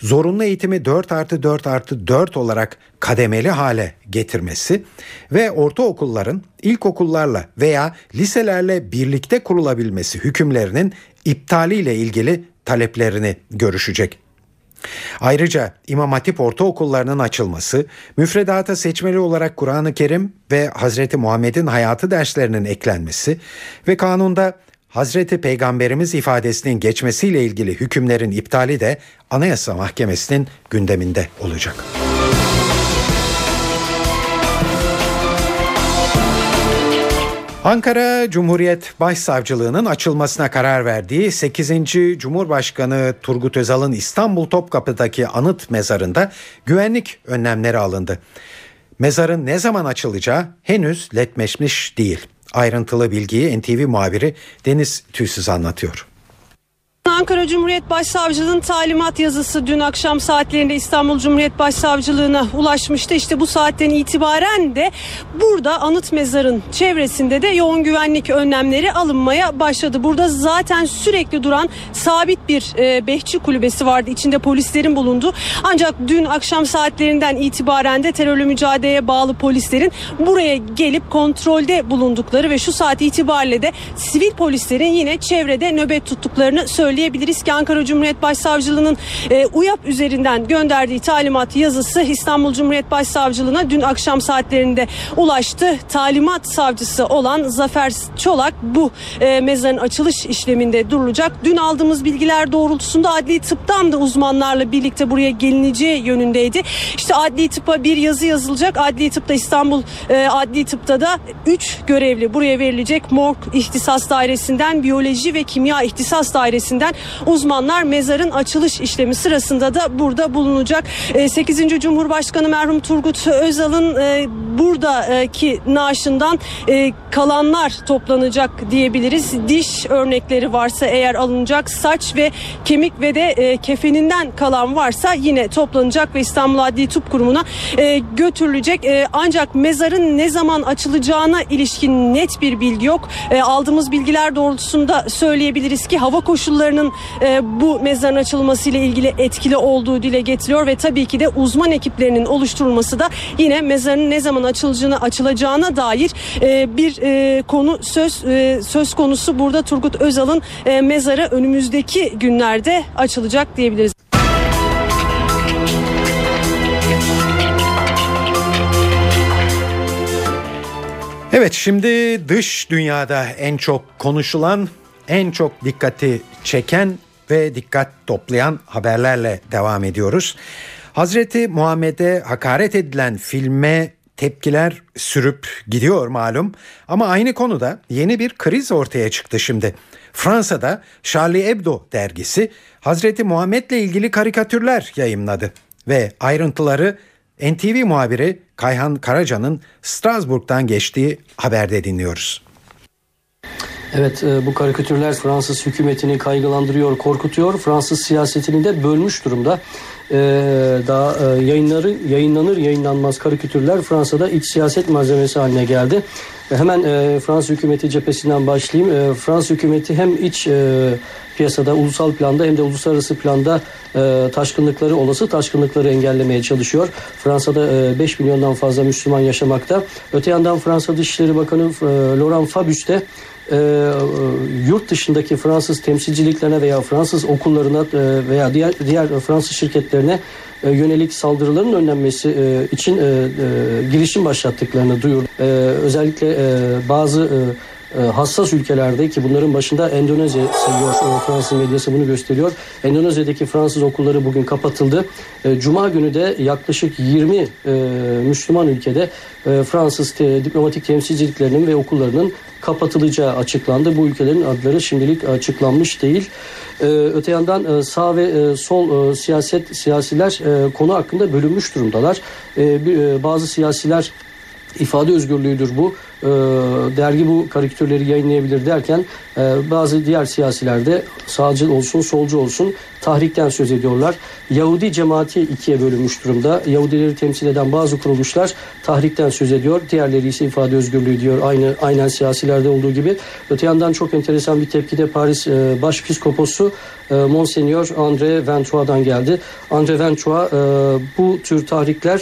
S2: zorunlu eğitimi 4 artı 4 artı 4 olarak kademeli hale getirmesi ve ortaokulların ilkokullarla veya liselerle birlikte kurulabilmesi hükümlerinin iptaliyle ilgili taleplerini görüşecek. Ayrıca İmam Hatip ortaokullarının açılması, müfredata seçmeli olarak Kur'an-ı Kerim ve Hazreti Muhammed'in hayatı derslerinin eklenmesi ve kanunda Hazreti Peygamberimiz ifadesinin geçmesiyle ilgili hükümlerin iptali de Anayasa Mahkemesi'nin gündeminde olacak. Ankara Cumhuriyet Başsavcılığı'nın açılmasına karar verdiği 8. Cumhurbaşkanı Turgut Özal'ın İstanbul Topkapı'daki anıt mezarında güvenlik önlemleri alındı. Mezarın ne zaman açılacağı henüz netleşmiş değil. Ayrıntılı bilgiyi NTV muhabiri Deniz Tüysüz anlatıyor.
S14: Ankara Cumhuriyet Başsavcılığı'nın talimat yazısı dün akşam saatlerinde İstanbul Cumhuriyet Başsavcılığı'na ulaşmıştı. İşte bu saatten itibaren de burada anıt mezarın çevresinde de yoğun güvenlik önlemleri alınmaya başladı. Burada zaten sürekli duran sabit bir e, behçi kulübesi vardı. İçinde polislerin bulunduğu. Ancak dün akşam saatlerinden itibaren de terörle mücadeleye bağlı polislerin buraya gelip kontrolde bulundukları ve şu saat itibariyle de sivil polislerin yine çevrede nöbet tuttuklarını söyleyebiliriz söyleyebiliriz ki Ankara Cumhuriyet Başsavcılığı'nın e, UYAP üzerinden gönderdiği talimat yazısı İstanbul Cumhuriyet Başsavcılığı'na dün akşam saatlerinde ulaştı. Talimat savcısı olan Zafer Çolak bu e, mezarın açılış işleminde durulacak. Dün aldığımız bilgiler doğrultusunda adli tıptan da uzmanlarla birlikte buraya gelineceği yönündeydi. İşte adli tıpa bir yazı yazılacak. Adli tıpta İstanbul e, adli tıpta da 3 görevli buraya verilecek. Morg ihtisas dairesinden, biyoloji ve kimya ihtisas dairesinden uzmanlar mezarın açılış işlemi sırasında da burada bulunacak. 8. Cumhurbaşkanı merhum Turgut Özal'ın buradaki naaşından kalanlar toplanacak diyebiliriz. Diş örnekleri varsa eğer alınacak, saç ve kemik ve de kefeninden kalan varsa yine toplanacak ve İstanbul Adli Tıp Kurumu'na götürülecek. Ancak mezarın ne zaman açılacağına ilişkin net bir bilgi yok. Aldığımız bilgiler doğrultusunda söyleyebiliriz ki hava koşullarının kuruluşlarının e, bu mezarın açılması ile ilgili etkili olduğu dile getiriliyor ve tabii ki de uzman ekiplerinin oluşturulması da yine mezarın ne zaman açılacağını açılacağına dair e, bir e, konu söz e, söz konusu burada Turgut Özal'ın e, mezarı önümüzdeki günlerde açılacak diyebiliriz.
S2: Evet şimdi dış dünyada en çok konuşulan, en çok dikkati çeken ve dikkat toplayan haberlerle devam ediyoruz. Hazreti Muhammed'e hakaret edilen filme tepkiler sürüp gidiyor malum ama aynı konuda yeni bir kriz ortaya çıktı şimdi. Fransa'da Charlie Hebdo dergisi Hazreti Muhammed'le ilgili karikatürler yayımladı ve ayrıntıları NTV muhabiri Kayhan Karaca'nın Strasbourg'dan geçtiği haberde dinliyoruz.
S15: Evet e, bu karikatürler Fransız hükümetini kaygılandırıyor, korkutuyor. Fransız siyasetini de bölmüş durumda. Ee, daha e, yayınları yayınlanır yayınlanmaz karikatürler Fransa'da iç siyaset malzemesi haline geldi. E, hemen e, Fransız hükümeti cephesinden başlayayım. E, Fransız hükümeti hem iç e, piyasada ulusal planda hem de uluslararası planda e, taşkınlıkları olası taşkınlıkları engellemeye çalışıyor. Fransa'da e, 5 milyondan fazla Müslüman yaşamakta. Öte yandan Fransa Dışişleri Bakanı e, Laurent Fabius de e, yurt dışındaki Fransız temsilciliklerine veya Fransız okullarına e, veya diğer diğer Fransız şirketlerine e, yönelik saldırıların önlenmesi e, için e, e, girişim başlattıklarını duyurdu. E, özellikle e, bazı e, hassas ülkelerde ki bunların başında Endonezya sayıyor e, Fransız medyası bunu gösteriyor. Endonezya'daki Fransız okulları bugün kapatıldı. E, Cuma günü de yaklaşık 20 e, Müslüman ülkede e, Fransız diplomatik temsilciliklerinin ve okullarının kapatılacağı açıklandı. Bu ülkelerin adları şimdilik açıklanmış değil. Öte yandan e, sağ ve e, sol e, siyaset siyasiler e, konu hakkında bölünmüş durumdalar. E, e, bazı siyasiler ifade özgürlüğüdür bu. E, dergi bu karikatürleri yayınlayabilir derken e, bazı diğer siyasiler de sağcı olsun solcu olsun tahrikten söz ediyorlar. Yahudi cemaati ikiye bölünmüş durumda. Yahudileri temsil eden bazı kuruluşlar tahrikten söz ediyor. Diğerleri ise ifade özgürlüğü diyor. Aynı aynen siyasilerde olduğu gibi. Öte yandan çok enteresan bir tepki de Paris e, Başpiskoposu e, Monseigneur André Ventois'dan geldi. André Ventois e, bu tür tahrikler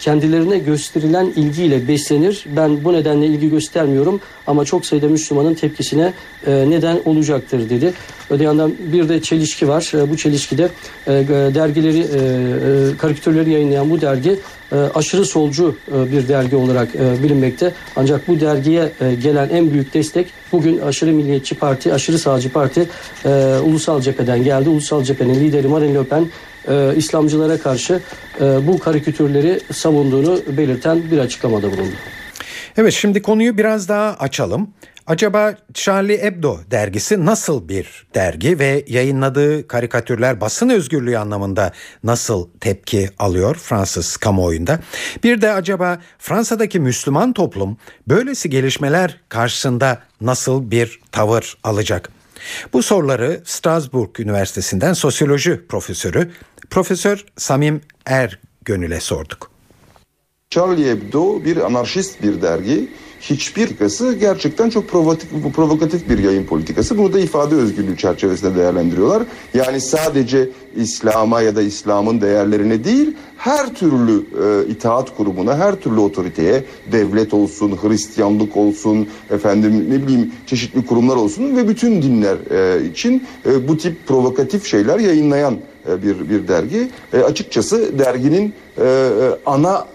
S15: kendilerine gösterilen ilgiyle beslenir. Ben bu nedenle ilgi göstermiyorum ama çok sayıda Müslümanın tepkisine e, neden olacaktır dedi. Öte yandan bir de çelişki var. E, bu çelişkide e, dergileri, karikatürleri yayınlayan bu dergi aşırı solcu bir dergi olarak bilinmekte. Ancak bu dergiye gelen en büyük destek bugün aşırı milliyetçi parti, aşırı sağcı parti Ulusal Cephe'den geldi. Ulusal Cephe'nin lideri Marine Le Pen e, İslamcılara karşı e, bu karikatürleri savunduğunu belirten bir açıklamada bulundu.
S2: Evet şimdi konuyu biraz daha açalım. Acaba Charlie Hebdo dergisi nasıl bir dergi ve yayınladığı karikatürler basın özgürlüğü anlamında nasıl tepki alıyor Fransız kamuoyunda? Bir de acaba Fransa'daki Müslüman toplum böylesi gelişmeler karşısında nasıl bir tavır alacak? Bu soruları Strasbourg Üniversitesi'nden sosyoloji profesörü Profesör Samim Ergönül'e sorduk.
S16: Charlie Hebdo bir anarşist bir dergi. Hiçbir politikası gerçekten çok provokatif, provokatif bir yayın politikası. Bunu da ifade özgürlüğü çerçevesinde değerlendiriyorlar. Yani sadece İslam'a ya da İslam'ın değerlerine değil, her türlü e, itaat kurumuna, her türlü otoriteye, devlet olsun, Hristiyanlık olsun, efendim ne bileyim çeşitli kurumlar olsun ve bütün dinler e, için e, bu tip provokatif şeyler yayınlayan e, bir bir dergi. E, açıkçası derginin e, e ana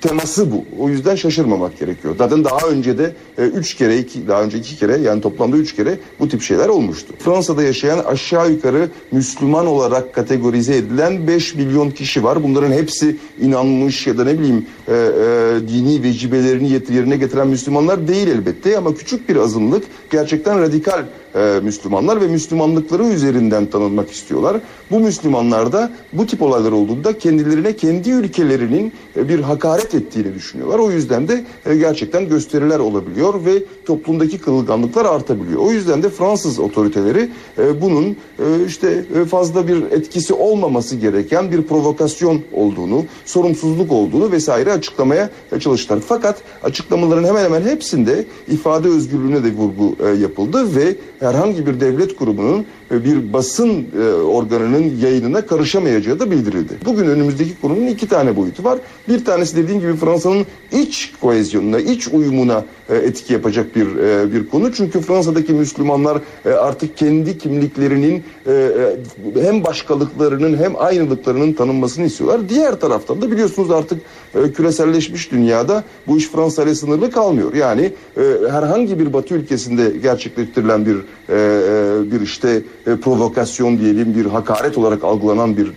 S16: teması bu. O yüzden şaşırmamak gerekiyor. Zaten daha önce de e, üç kere, iki, daha önce iki kere yani toplamda üç kere bu tip şeyler olmuştu. Fransa'da yaşayan aşağı yukarı Müslüman olarak kategorize edilen 5 milyon kişi var. Bunların hepsi inanmış ya da ne bileyim e, e, dini vecibelerini yerine getiren Müslümanlar değil elbette ama küçük bir azınlık gerçekten radikal e, Müslümanlar ve Müslümanlıkları üzerinden tanınmak istiyorlar. Bu Müslümanlar da bu tip olaylar olduğunda kendilerine kendi ülkelerinin e, bir hakaret ettiğini düşünüyorlar. O yüzden de e, gerçekten gösteriler olabiliyor ve toplumdaki kırılganlıklar artabiliyor. O yüzden de Fransız otoriteleri e, bunun e, işte e, fazla bir etkisi olmaması gereken bir provokasyon olduğunu, sorumsuzluk olduğunu vesaire açıklamaya çalıştılar. Fakat açıklamaların hemen hemen hepsinde ifade özgürlüğüne de vurgu e, yapıldı ve herhangi bir devlet kurumunun bir basın e, organının yayınına karışamayacağı da bildirildi. Bugün önümüzdeki konunun iki tane boyutu var. Bir tanesi dediğim gibi Fransa'nın iç koezyonuna, iç uyumuna e, etki yapacak bir e, bir konu. Çünkü Fransa'daki Müslümanlar e, artık kendi kimliklerinin e, e, hem başkalıklarının hem aynılıklarının tanınmasını istiyorlar. Diğer taraftan da biliyorsunuz artık e, küreselleşmiş dünyada bu iş Fransa ile sınırlı kalmıyor. Yani e, herhangi bir Batı ülkesinde gerçekleştirilen bir e, e, bir işte e, provokasyon diyelim bir hakaret olarak algılanan bir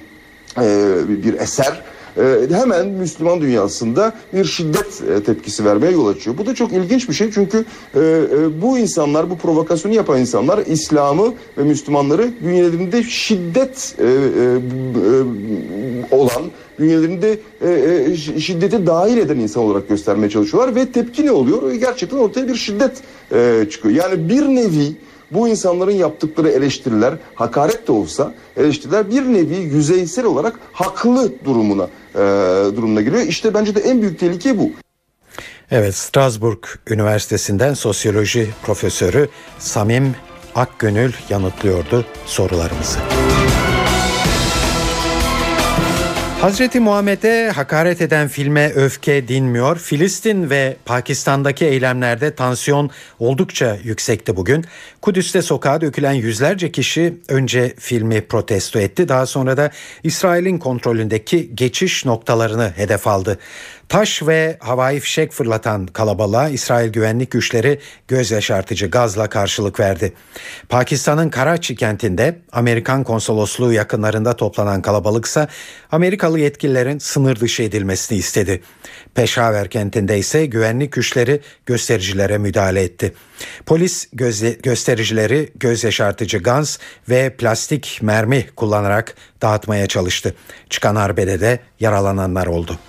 S16: e, bir eser e, hemen Müslüman dünyasında bir şiddet e, tepkisi vermeye yol açıyor. Bu da çok ilginç bir şey çünkü e, e, bu insanlar, bu provokasyonu yapan insanlar İslam'ı ve Müslümanları bünyelerinde şiddet e, e, e, olan, bünyelerinde e, e, şiddeti dahil eden insan olarak göstermeye çalışıyorlar ve tepki ne oluyor? Gerçekten ortaya bir şiddet e, çıkıyor. Yani bir nevi bu insanların yaptıkları eleştiriler hakaret de olsa eleştiriler bir nevi yüzeysel olarak haklı durumuna e, durumuna giriyor. İşte bence de en büyük tehlike bu.
S2: Evet Strasbourg Üniversitesi'nden sosyoloji profesörü Samim Akgönül yanıtlıyordu sorularımızı. Hazreti Muhammed'e hakaret eden filme öfke dinmiyor. Filistin ve Pakistan'daki eylemlerde tansiyon oldukça yüksekti bugün. Kudüs'te sokağa dökülen yüzlerce kişi önce filmi protesto etti. Daha sonra da İsrail'in kontrolündeki geçiş noktalarını hedef aldı. Taş ve havai fişek fırlatan kalabalığa İsrail güvenlik güçleri göz yaşartıcı gazla karşılık verdi. Pakistan'ın Karachi kentinde Amerikan konsolosluğu yakınlarında toplanan kalabalıksa Amerikalı yetkililerin sınır dışı edilmesini istedi. Peşaver kentinde ise güvenlik güçleri göstericilere müdahale etti. Polis gözle, göstericileri göz yaşartıcı gaz ve plastik mermi kullanarak dağıtmaya çalıştı. Çıkan arbede de yaralananlar oldu.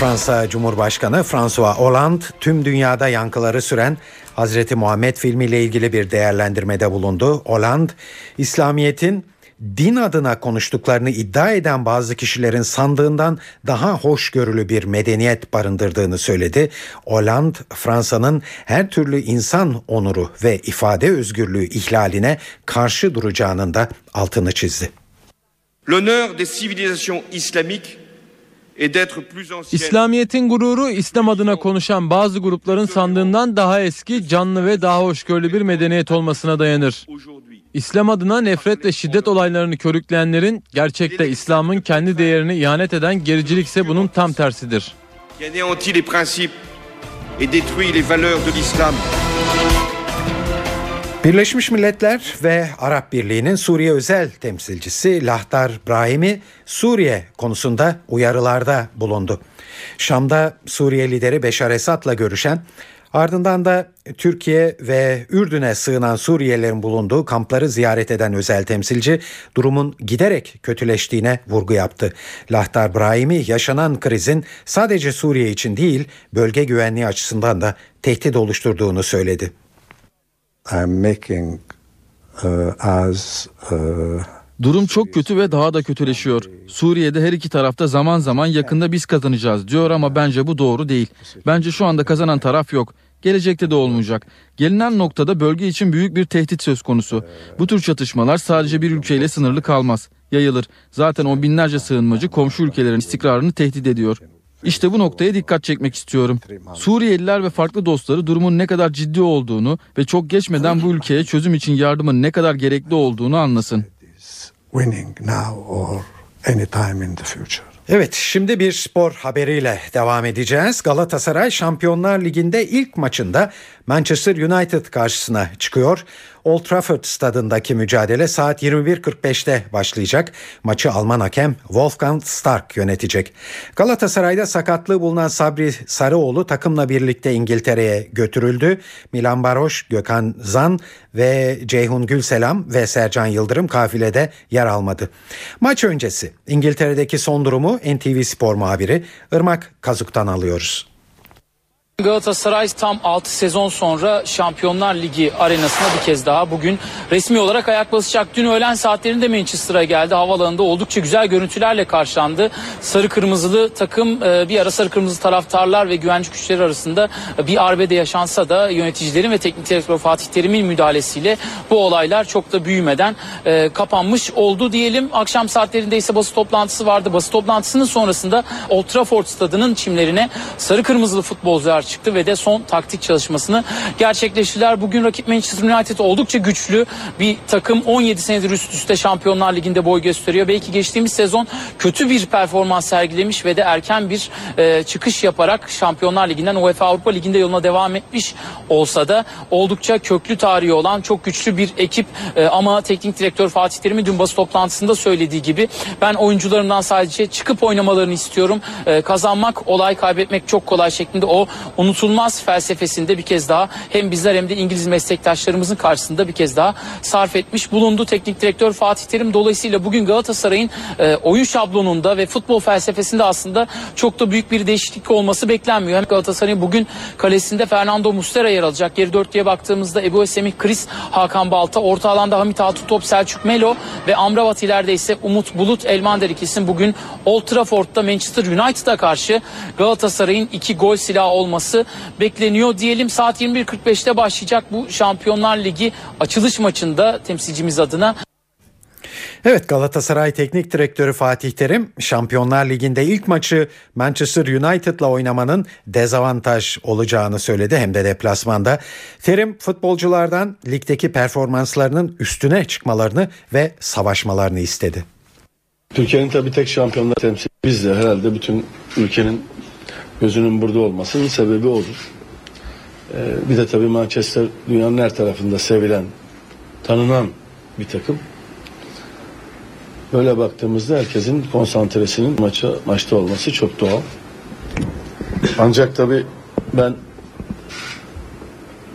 S2: Fransa Cumhurbaşkanı François Hollande tüm dünyada yankıları süren Hazreti Muhammed filmiyle ilgili bir değerlendirmede bulundu. Hollande, İslamiyet'in din adına konuştuklarını iddia eden bazı kişilerin sandığından daha hoşgörülü bir medeniyet barındırdığını söyledi. Hollande, Fransa'nın her türlü insan onuru ve ifade özgürlüğü ihlaline karşı duracağının da altını çizdi.
S17: L'honneur des civilisations islamiques
S18: İslamiyet'in gururu İslam adına konuşan bazı grupların sandığından daha eski, canlı ve daha hoşgörülü bir medeniyet olmasına dayanır. İslam adına nefret ve şiddet olaylarını körükleyenlerin gerçekte İslam'ın kendi değerini ihanet eden gericilik ise bunun tam tersidir.
S2: Birleşmiş Milletler ve Arap Birliği'nin Suriye özel temsilcisi Lahtar Brahimi Suriye konusunda uyarılarda bulundu. Şam'da Suriye lideri Beşar Esad'la görüşen ardından da Türkiye ve Ürdün'e sığınan Suriyelilerin bulunduğu kampları ziyaret eden özel temsilci durumun giderek kötüleştiğine vurgu yaptı. Lahtar Brahimi yaşanan krizin sadece Suriye için değil bölge güvenliği açısından da tehdit oluşturduğunu söyledi.
S19: I'm making uh, as uh,
S18: Durum çok kötü ve daha da kötüleşiyor. Suriye'de her iki tarafta zaman zaman yakında biz kazanacağız diyor ama bence bu doğru değil. Bence şu anda kazanan taraf yok. Gelecekte de olmayacak. Gelinen noktada bölge için büyük bir tehdit söz konusu. Bu tür çatışmalar sadece bir ülkeyle sınırlı kalmaz. Yayılır. Zaten o binlerce sığınmacı komşu ülkelerin istikrarını tehdit ediyor. İşte bu noktaya dikkat çekmek istiyorum. Suriyeliler ve farklı dostları durumun ne kadar ciddi olduğunu ve çok geçmeden bu ülkeye çözüm için yardımın ne kadar gerekli olduğunu anlasın.
S2: Evet şimdi bir spor haberiyle devam edeceğiz. Galatasaray Şampiyonlar Ligi'nde ilk maçında Manchester United karşısına çıkıyor. Old Trafford stadındaki mücadele saat 21.45'te başlayacak. Maçı Alman hakem Wolfgang Stark yönetecek. Galatasaray'da sakatlığı bulunan Sabri Sarıoğlu takımla birlikte İngiltere'ye götürüldü. Milan Baroş, Gökhan Zan ve Ceyhun Gülselam ve Sercan Yıldırım kafilede yer almadı. Maç öncesi İngiltere'deki son durumu NTV Spor muhabiri Irmak Kazuk'tan alıyoruz.
S20: Galatasaray tam 6 sezon sonra Şampiyonlar Ligi arenasına bir kez daha bugün resmi olarak ayak basacak. Dün öğlen saatlerinde Manchester'a geldi. Havalanında oldukça güzel görüntülerle karşılandı. Sarı kırmızılı takım e, bir ara sarı kırmızı taraftarlar ve güvenlik güçleri arasında bir arbede yaşansa da yöneticilerin ve teknik direktör Fatih Terim'in müdahalesiyle bu olaylar çok da büyümeden e, kapanmış oldu diyelim. Akşam saatlerinde ise basın toplantısı vardı. Basın toplantısının sonrasında Old Trafford stadının çimlerine sarı kırmızılı futbolcular çıktı ve de son taktik çalışmasını gerçekleştirdiler. Bugün rakip Manchester United oldukça güçlü bir takım 17 senedir üst üste Şampiyonlar Ligi'nde boy gösteriyor. Belki geçtiğimiz sezon kötü bir performans sergilemiş ve de erken bir e, çıkış yaparak Şampiyonlar Ligi'nden UEFA Avrupa Ligi'nde yoluna devam etmiş olsa da oldukça köklü tarihi olan çok güçlü bir ekip e, ama teknik direktör Fatih Terim'in dün basın toplantısında söylediği gibi ben oyuncularımdan sadece çıkıp oynamalarını istiyorum. E, kazanmak olay kaybetmek çok kolay şeklinde o unutulmaz felsefesinde bir kez daha hem bizler hem de İngiliz meslektaşlarımızın karşısında bir kez daha sarf etmiş bulundu teknik direktör Fatih Terim. Dolayısıyla bugün Galatasaray'ın e, oyun şablonunda ve futbol felsefesinde aslında çok da büyük bir değişiklik olması beklenmiyor. Hem Galatasaray'ın bugün kalesinde Fernando Muslera yer alacak. Geri dörtlüye baktığımızda Ebu Semih Kris, Hakan Balta, orta alanda Hamit Altıntop, Selçuk Melo ve Amrabat ileride ise Umut Bulut, Elmander ikisinin bugün Old Trafford'da Manchester United'a karşı Galatasaray'ın iki gol silahı olması bekleniyor. Diyelim saat 21.45'te başlayacak bu Şampiyonlar Ligi açılış maçında temsilcimiz adına
S2: Evet Galatasaray Teknik Direktörü Fatih Terim Şampiyonlar Ligi'nde ilk maçı Manchester United'la oynamanın dezavantaj olacağını söyledi hem de deplasmanda. Terim futbolculardan ligdeki performanslarının üstüne çıkmalarını ve savaşmalarını istedi.
S21: Türkiye'nin tabii tek şampiyonlar temsili biz de herhalde bütün ülkenin gözünün burada olmasının sebebi odur. Ee, bir de tabii Manchester dünyanın her tarafında sevilen, tanınan bir takım. Böyle baktığımızda herkesin konsantresinin maça, maçta olması çok doğal. Ancak tabii ben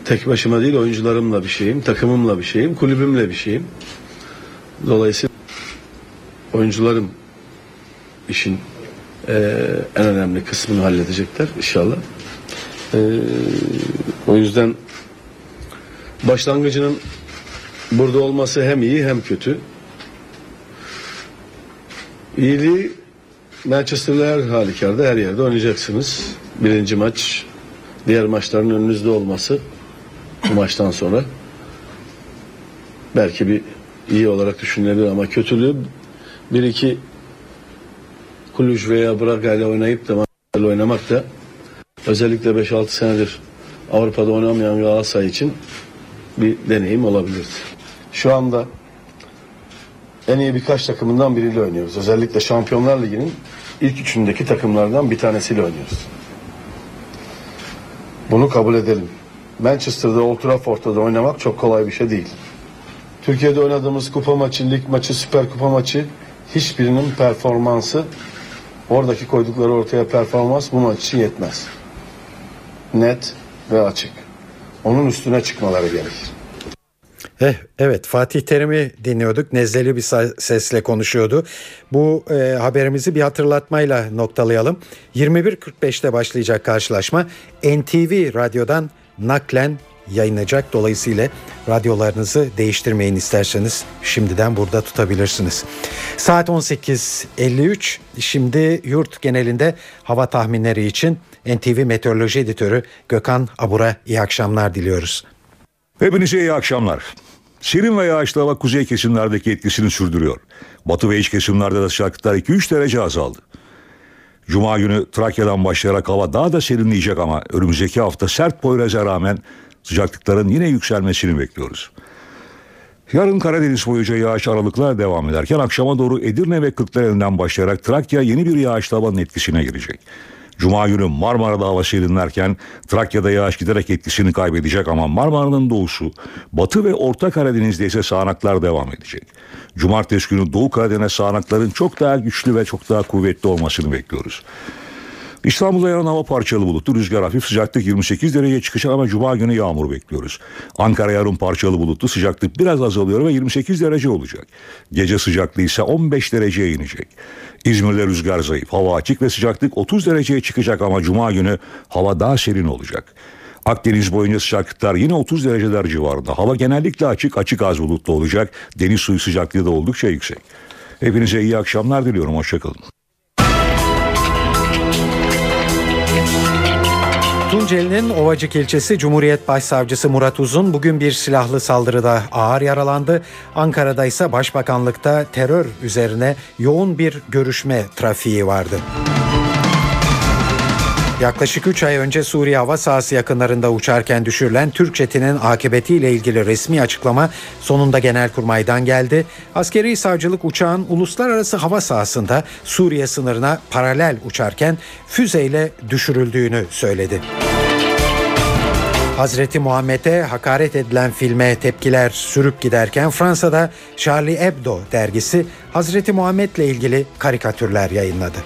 S21: tek başıma değil oyuncularımla bir şeyim, takımımla bir şeyim, kulübümle bir şeyim. Dolayısıyla oyuncularım işin e, en önemli kısmını halledecekler inşallah. E, o yüzden başlangıcının burada olması hem iyi hem kötü. İyiliği Manchester'da her halükarda her yerde oynayacaksınız. Birinci maç, diğer maçların önünüzde olması bu maçtan sonra belki bir iyi olarak düşünülebilir ama kötülüğü bir iki Kuluj veya Braga ile oynayıp da Manchester'la oynamak da özellikle 5-6 senedir Avrupa'da oynamayan Galatasaray için bir deneyim olabilirdi. Şu anda en iyi birkaç takımından biriyle oynuyoruz. Özellikle Şampiyonlar Ligi'nin ilk üçündeki takımlardan bir tanesiyle oynuyoruz. Bunu kabul edelim. Manchester'da Old Trafford'da da oynamak çok kolay bir şey değil. Türkiye'de oynadığımız kupa maçı, lig maçı, süper kupa maçı hiçbirinin performansı oradaki koydukları ortaya performans bu maç için yetmez. Net ve açık. Onun üstüne çıkmaları gerekir.
S2: Eh, evet Fatih Terim'i dinliyorduk. Nezleli bir sesle konuşuyordu. Bu e, haberimizi bir hatırlatmayla noktalayalım. 21.45'te başlayacak karşılaşma NTV Radyo'dan naklen yayınlanacak. Dolayısıyla radyolarınızı değiştirmeyin isterseniz şimdiden burada tutabilirsiniz. Saat 18.53 şimdi yurt genelinde hava tahminleri için NTV Meteoroloji Editörü Gökhan Abur'a iyi akşamlar diliyoruz.
S22: Hepinize iyi akşamlar. Serin ve yağışlı hava kuzey kesimlerdeki etkisini sürdürüyor. Batı ve iç kesimlerde de sıcaklıklar 2-3 derece azaldı. Cuma günü Trakya'dan başlayarak hava daha da serinleyecek ama önümüzdeki hafta sert Poyraz'a rağmen sıcaklıkların yine yükselmesini bekliyoruz. Yarın Karadeniz boyunca yağış aralıklar devam ederken akşama doğru Edirne ve Kırklareli'nden başlayarak Trakya yeni bir yağışlı havanın etkisine girecek. Cuma günü Marmara'da hava serinlerken Trakya'da yağış giderek etkisini kaybedecek ama Marmara'nın doğusu, Batı ve Orta Karadeniz'de ise sağanaklar devam edecek. Cumartesi günü Doğu Karadeniz sağanakların çok daha güçlü ve çok daha kuvvetli olmasını bekliyoruz. İstanbul'da yarın hava parçalı bulutlu, rüzgar hafif, sıcaklık 28 dereceye çıkacak ama cuma günü yağmur bekliyoruz. Ankara yarın parçalı bulutlu, sıcaklık biraz azalıyor ve 28 derece olacak. Gece sıcaklığı ise 15 dereceye inecek. İzmir'de rüzgar zayıf, hava açık ve sıcaklık 30 dereceye çıkacak ama cuma günü hava daha serin olacak. Akdeniz boyunca sıcaklıklar yine 30 dereceler civarında. Hava genellikle açık, açık az bulutlu olacak. Deniz suyu sıcaklığı da oldukça yüksek. Hepinize iyi akşamlar diliyorum. Hoşçakalın.
S2: Tunceli'nin Ovacık ilçesi Cumhuriyet Başsavcısı Murat Uzun bugün bir silahlı saldırıda ağır yaralandı. Ankara'da ise Başbakanlıkta terör üzerine yoğun bir görüşme trafiği vardı. Yaklaşık 3 ay önce Suriye hava sahası yakınlarında uçarken düşürülen Türk jetinin akıbetiyle ilgili resmi açıklama sonunda Genelkurmay'dan geldi. Askeri savcılık uçağın uluslararası hava sahasında Suriye sınırına paralel uçarken füzeyle düşürüldüğünü söyledi. Hazreti Muhammed'e hakaret edilen filme tepkiler sürüp giderken Fransa'da Charlie Hebdo dergisi Hazreti Muhammed'le ilgili karikatürler yayınladı.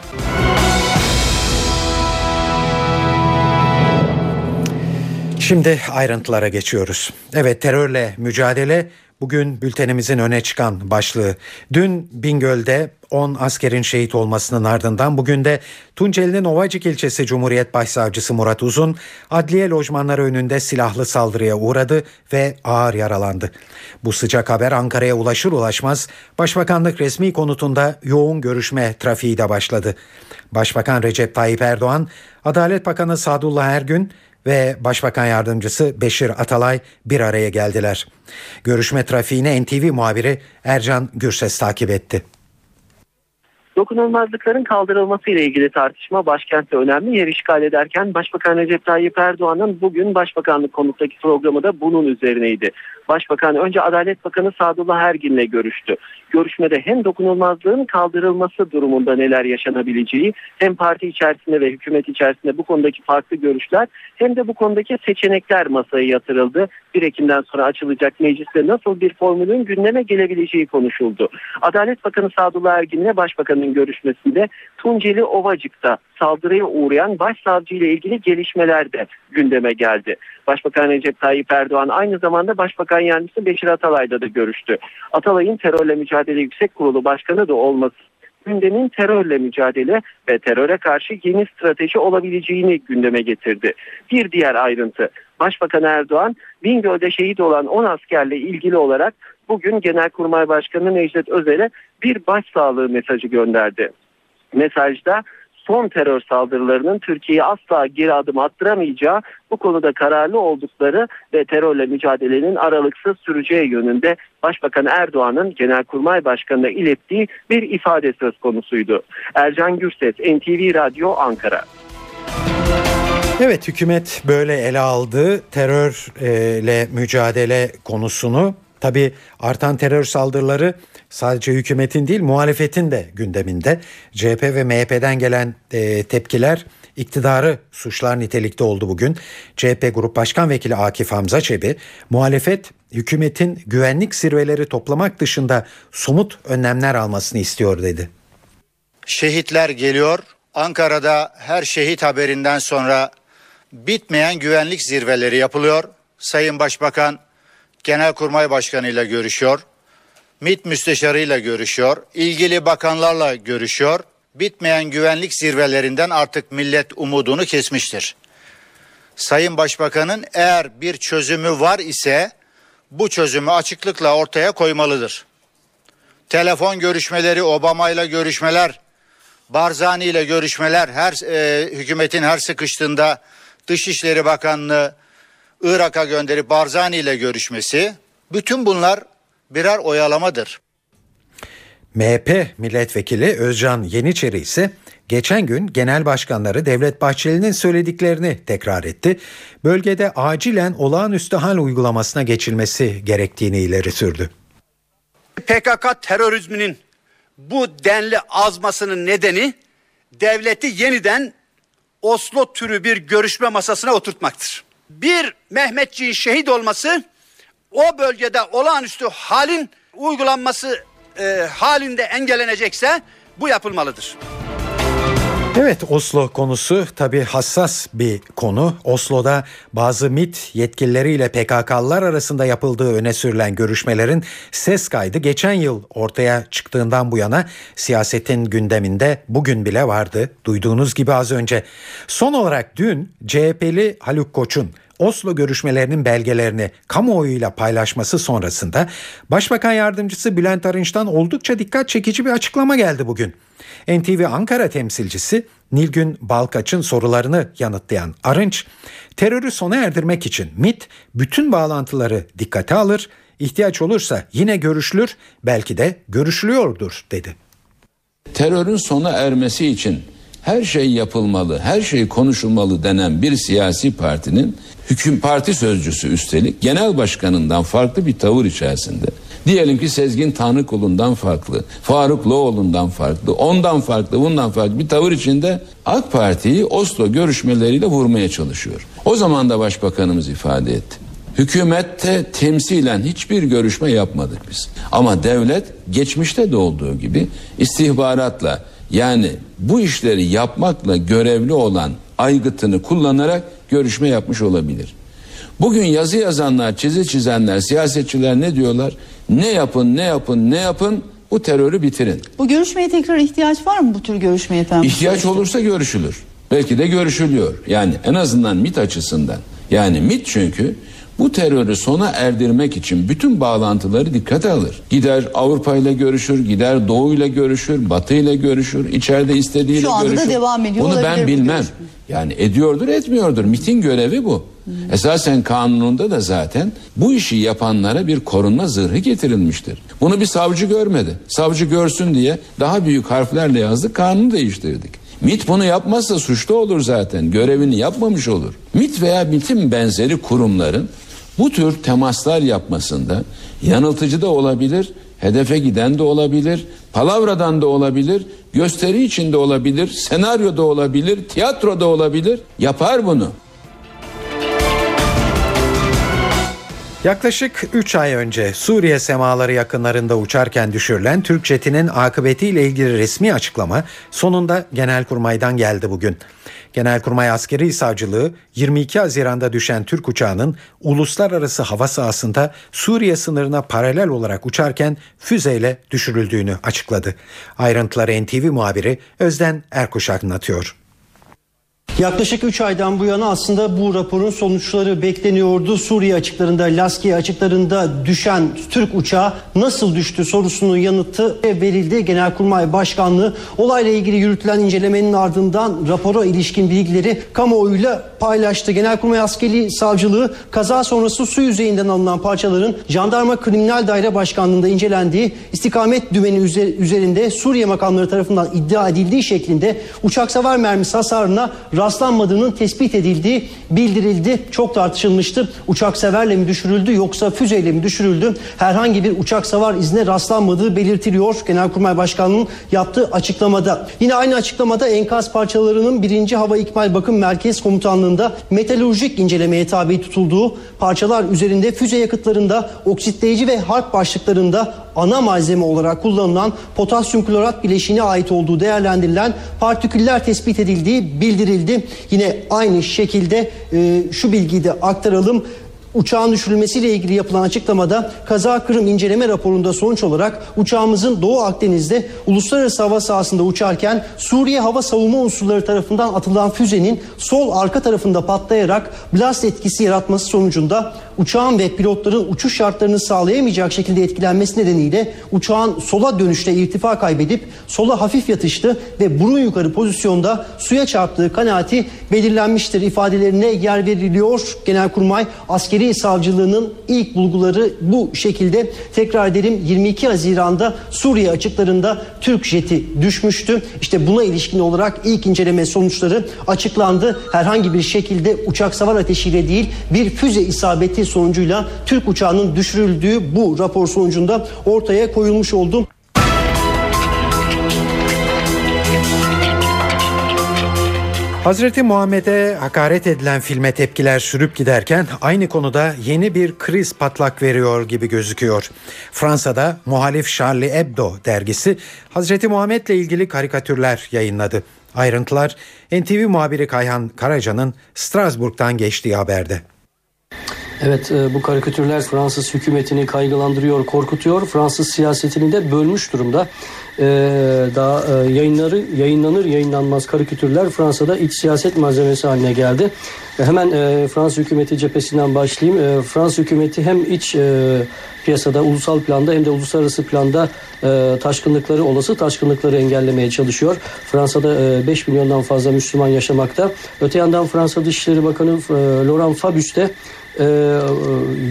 S2: Şimdi ayrıntılara geçiyoruz. Evet terörle mücadele bugün bültenimizin öne çıkan başlığı. Dün Bingöl'de 10 askerin şehit olmasının ardından bugün de Tunceli'nin Ovacık ilçesi Cumhuriyet Başsavcısı Murat Uzun adliye lojmanları önünde silahlı saldırıya uğradı ve ağır yaralandı. Bu sıcak haber Ankara'ya ulaşır ulaşmaz Başbakanlık resmi konutunda yoğun görüşme trafiği de başladı. Başbakan Recep Tayyip Erdoğan, Adalet Bakanı Sadullah Ergün ve Başbakan Yardımcısı Beşir Atalay bir araya geldiler. Görüşme trafiğini NTV muhabiri Ercan Gürses takip etti.
S3: Dokunulmazlıkların kaldırılması ile ilgili tartışma başkentte önemli yer işgal ederken Başbakan Recep Tayyip Erdoğan'ın bugün Başbakanlık konuttaki programı da bunun üzerineydi. Başbakan önce Adalet Bakanı Sadullah Ergin'le görüştü. Görüşmede hem dokunulmazlığın kaldırılması durumunda neler yaşanabileceği hem parti içerisinde ve hükümet içerisinde bu konudaki farklı görüşler hem de bu konudaki seçenekler masaya yatırıldı. 1 Ekim'den sonra açılacak mecliste nasıl bir formülün gündeme gelebileceği konuşuldu. Adalet Bakanı Sadullah Ergin'le Başbakanın görüşmesinde Tunceli Ovacık'ta saldırıya uğrayan başsavcı ile ilgili gelişmeler de gündeme geldi. Başbakan Recep Tayyip Erdoğan aynı zamanda Başbakan Yardımcısı Beşir Atalay'da da görüştü. Atalay'ın terörle mücadele yüksek kurulu başkanı da olması gündemin terörle mücadele ve teröre karşı yeni strateji olabileceğini gündeme getirdi. Bir diğer ayrıntı Başbakan Erdoğan Bingöl'de şehit olan 10 askerle ilgili olarak bugün Genelkurmay Başkanı Necdet Özel'e bir başsağlığı mesajı gönderdi. Mesajda son terör saldırılarının Türkiye'yi asla geri adım attıramayacağı, bu konuda kararlı oldukları ve terörle mücadelenin aralıksız süreceği yönünde Başbakan Erdoğan'ın Genelkurmay Başkanı'na ilettiği bir ifade söz konusuydu. Ercan Gürses, NTV Radyo Ankara.
S2: Evet hükümet böyle ele aldı terörle mücadele konusunu. Tabi artan terör saldırıları sadece hükümetin değil muhalefetin de gündeminde. CHP ve MHP'den gelen e, tepkiler iktidarı suçlar nitelikte oldu bugün. CHP Grup Başkan Vekili Akif Hamza Çebi muhalefet hükümetin güvenlik zirveleri toplamak dışında somut önlemler almasını istiyor dedi.
S7: Şehitler geliyor. Ankara'da her şehit haberinden sonra bitmeyen güvenlik zirveleri yapılıyor. Sayın Başbakan Genelkurmay Başkanı ile görüşüyor. MİT müsteşarıyla görüşüyor. ilgili bakanlarla görüşüyor. Bitmeyen güvenlik zirvelerinden artık millet umudunu kesmiştir. Sayın Başbakan'ın eğer bir çözümü var ise bu çözümü açıklıkla ortaya koymalıdır. Telefon görüşmeleri, Obama ile görüşmeler, Barzani ile görüşmeler, her e, hükümetin her sıkıştığında Dışişleri Bakanlığı Irak'a gönderip Barzani ile görüşmesi bütün bunlar birer oyalamadır.
S2: MHP milletvekili Özcan Yeniçeri ise geçen gün genel başkanları Devlet Bahçeli'nin söylediklerini tekrar etti. Bölgede acilen olağanüstü hal uygulamasına geçilmesi gerektiğini ileri sürdü.
S8: PKK terörizminin bu denli azmasının nedeni devleti yeniden Oslo türü bir görüşme masasına oturtmaktır. Bir Mehmetçiğin şehit olması o bölgede olağanüstü halin uygulanması e, halinde engellenecekse bu yapılmalıdır.
S2: Evet Oslo konusu tabi hassas bir konu. Oslo'da bazı MIT yetkilileriyle PKK'lılar arasında yapıldığı öne sürülen görüşmelerin ses kaydı geçen yıl ortaya çıktığından bu yana siyasetin gündeminde bugün bile vardı. Duyduğunuz gibi az önce. Son olarak dün CHP'li Haluk Koç'un Oslo görüşmelerinin belgelerini kamuoyuyla paylaşması sonrasında Başbakan Yardımcısı Bülent Arınç'tan oldukça dikkat çekici bir açıklama geldi bugün. NTV Ankara temsilcisi Nilgün Balkaç'ın sorularını yanıtlayan Arınç, terörü sona erdirmek için MIT bütün bağlantıları dikkate alır, ihtiyaç olursa yine görüşülür, belki de görüşülüyordur dedi.
S1: Terörün sona ermesi için her şey yapılmalı, her şey konuşulmalı denen bir siyasi partinin hüküm parti sözcüsü üstelik genel başkanından farklı bir tavır içerisinde. Diyelim ki Sezgin Tanrıkulu'ndan farklı, Faruk Loğlu'ndan farklı, ondan farklı, bundan farklı bir tavır içinde AK Parti'yi Oslo görüşmeleriyle vurmaya çalışıyor. O zaman da başbakanımız ifade etti. Hükümette temsilen hiçbir görüşme yapmadık biz. Ama devlet geçmişte de olduğu gibi istihbaratla yani bu işleri yapmakla görevli olan aygıtını kullanarak görüşme yapmış olabilir. Bugün yazı yazanlar, çizi çizenler, siyasetçiler ne diyorlar? Ne yapın, ne yapın, ne yapın bu terörü bitirin.
S11: Bu görüşmeye tekrar ihtiyaç var mı bu tür görüşmeye efendim?
S1: İhtiyaç olursa görüşülür. Belki de görüşülüyor. Yani en azından MIT açısından. Yani MIT çünkü bu terörü sona erdirmek için bütün bağlantıları dikkate alır. Gider Avrupa ile görüşür, gider Doğu ile görüşür, Batı ile görüşür, içeride istediğiyle
S11: Şu anda
S1: görüşür.
S11: da devam ediyor
S1: Bunu ben bilmem.
S11: görüşme.
S1: Yani ediyordur etmiyordur. MIT'in görevi bu. Esasen kanununda da zaten bu işi yapanlara bir korunma zırhı getirilmiştir. Bunu bir savcı görmedi. Savcı görsün diye daha büyük harflerle yazdık kanunu değiştirdik. MIT bunu yapmazsa suçlu olur zaten. Görevini yapmamış olur. MIT veya MIT'in benzeri kurumların bu tür temaslar yapmasında yanıltıcı da olabilir, hedefe giden de olabilir, palavradan da olabilir, gösteri içinde olabilir, senaryo da olabilir, tiyatro da olabilir. Yapar bunu.
S2: Yaklaşık 3 ay önce Suriye semaları yakınlarında uçarken düşürülen Türk jetinin akıbetiyle ilgili resmi açıklama sonunda Genelkurmay'dan geldi bugün. Genelkurmay Askeri Savcılığı 22 Haziran'da düşen Türk uçağının uluslararası hava sahasında Suriye sınırına paralel olarak uçarken füzeyle düşürüldüğünü açıkladı. Ayrıntıları NTV muhabiri Özden Erkuşak anlatıyor.
S10: Yaklaşık 3 aydan bu yana aslında bu raporun sonuçları bekleniyordu. Suriye açıklarında, Laskiye açıklarında düşen Türk uçağı nasıl düştü sorusunun yanıtı verildi. Genelkurmay Başkanlığı olayla ilgili yürütülen incelemenin ardından rapora ilişkin bilgileri kamuoyuyla paylaştı. Genelkurmay Askeri Savcılığı kaza sonrası su yüzeyinden alınan parçaların Jandarma Kriminal Daire Başkanlığı'nda incelendiği istikamet dümeni üzerinde Suriye makamları tarafından iddia edildiği şeklinde uçak savar mermisi hasarına rastlanmadığının tespit edildiği bildirildi. Çok tartışılmıştı. Uçak severle mi düşürüldü yoksa füzeyle mi düşürüldü? Herhangi bir uçak savar izne rastlanmadığı belirtiliyor. Genelkurmay Başkanlığı'nın yaptığı açıklamada. Yine aynı açıklamada enkaz parçalarının 1. Hava İkmal Bakım Merkez Komutanlığı'nda metalurjik incelemeye tabi tutulduğu parçalar üzerinde füze yakıtlarında oksitleyici ve harp başlıklarında ana malzeme olarak kullanılan potasyum klorat bileşiğine ait olduğu değerlendirilen partiküller tespit edildiği bildirildi. Yine aynı şekilde e, şu bilgiyi de aktaralım. Uçağın düşürülmesiyle ilgili yapılan açıklamada kaza kırım inceleme raporunda sonuç olarak uçağımızın Doğu Akdeniz'de uluslararası hava sahasında uçarken Suriye hava savunma unsurları tarafından atılan füzenin sol arka tarafında patlayarak blast etkisi yaratması sonucunda uçağın ve pilotların uçuş şartlarını sağlayamayacak şekilde etkilenmesi nedeniyle uçağın sola dönüşte irtifa kaybedip sola hafif yatıştı ve burun yukarı pozisyonda suya çarptığı kanaati belirlenmiştir ifadelerine yer veriliyor. Genelkurmay askeri savcılığının ilk bulguları bu şekilde tekrar edelim 22 Haziran'da Suriye açıklarında Türk jeti düşmüştü. İşte buna ilişkin olarak ilk inceleme sonuçları açıklandı. Herhangi bir şekilde uçak savar ateşiyle değil bir füze isabeti sonucuyla Türk uçağının düşürüldüğü bu rapor sonucunda ortaya koyulmuş oldu.
S2: Hazreti Muhammed'e hakaret edilen filme tepkiler sürüp giderken aynı konuda yeni bir kriz patlak veriyor gibi gözüküyor. Fransa'da muhalif Charlie Hebdo dergisi Hazreti Muhammed'le ilgili karikatürler yayınladı. Ayrıntılar NTV muhabiri Kayhan Karaca'nın Strasbourg'dan geçtiği haberde.
S15: Evet e, bu karikatürler Fransız hükümetini kaygılandırıyor, korkutuyor. Fransız siyasetini de bölmüş durumda. Ee, daha e, yayınları yayınlanır yayınlanmaz karikatürler Fransa'da iç siyaset malzemesi haline geldi. E, hemen e, Fransız hükümeti cephesinden başlayayım. E, Fransız hükümeti hem iç e, piyasada ulusal planda hem de uluslararası planda e, taşkınlıkları olası taşkınlıkları engellemeye çalışıyor. Fransa'da e, 5 milyondan fazla Müslüman yaşamakta. Öte yandan Fransa Dışişleri Bakanı e, Laurent Fabius de e,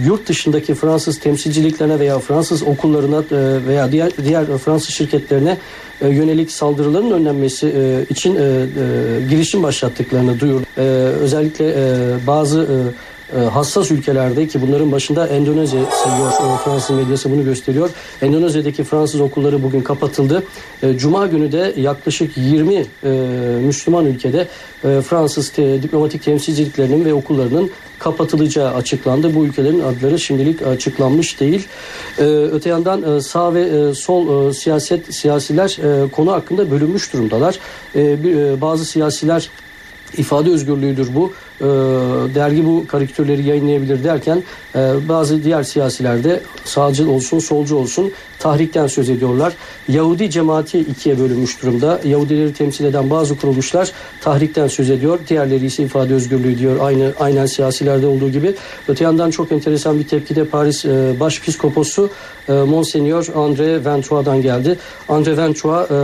S15: yurt dışındaki Fransız temsilciliklerine veya Fransız okullarına e, veya diğer diğer Fransız şirketlerine e, yönelik saldırıların önlenmesi e, için e, girişim başlattıklarını duyurdu. Özellikle bazı hassas ülkelerde ki bunların başında Endonezya sayıyor Fransız medyası bunu gösteriyor. Endonezya'daki Fransız okulları bugün kapatıldı. Cuma günü de yaklaşık 20 Müslüman ülkede Fransız diplomatik temsilciliklerinin ve okullarının kapatılacağı açıklandı. Bu ülkelerin adları şimdilik açıklanmış değil. Öte yandan sağ ve sol siyaset siyasiler konu hakkında bölünmüş durumdalar. Bazı siyasiler ifade özgürlüğüdür bu. E, dergi bu karikatürleri yayınlayabilir derken e, bazı diğer siyasiler de sağcı olsun solcu olsun tahrikten söz ediyorlar. Yahudi cemaati ikiye bölünmüş durumda. Yahudileri temsil eden bazı kuruluşlar tahrikten söz ediyor. Diğerleri ise ifade özgürlüğü diyor. Aynı aynen siyasilerde olduğu gibi. Öte yandan çok enteresan bir tepki de Paris e, Başpiskoposu e, Monseigneur André Ventrois'dan geldi. André Ventrois e,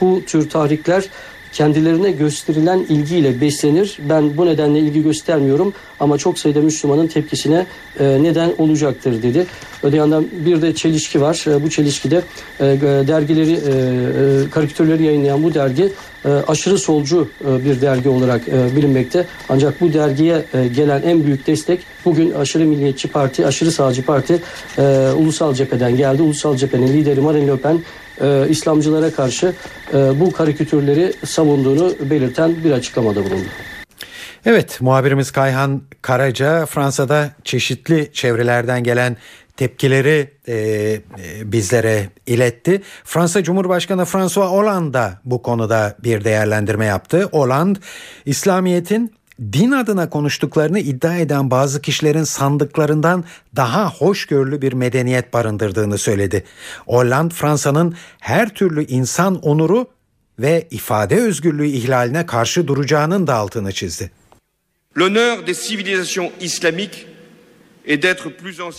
S15: bu tür tahrikler kendilerine gösterilen ilgiyle beslenir. Ben bu nedenle ilgi göstermiyorum ama çok sayıda Müslümanın tepkisine e, neden olacaktır dedi. Öte yandan bir de çelişki var. E, bu çelişkide e, dergileri, karikatürleri yayınlayan bu dergi aşırı solcu bir dergi olarak bilinmekte. Ancak bu dergiye gelen en büyük destek bugün aşırı milliyetçi parti, aşırı sağcı parti Ulusal Cephe'den geldi. Ulusal Cephe'nin lideri Marine Le Pen e, İslamcılara karşı e, bu karikatürleri savunduğunu belirten bir açıklamada bulundu.
S2: Evet muhabirimiz Kayhan Karaca Fransa'da çeşitli çevrelerden gelen tepkileri e, e, bizlere iletti. Fransa Cumhurbaşkanı François Hollande bu konuda bir değerlendirme yaptı. Hollande İslamiyet'in din adına konuştuklarını iddia eden bazı kişilerin sandıklarından daha hoşgörülü bir medeniyet barındırdığını söyledi. Hollande Fransa'nın her türlü insan onuru ve ifade özgürlüğü ihlaline karşı duracağının da altını çizdi.
S17: L'honneur des civilisations islamiques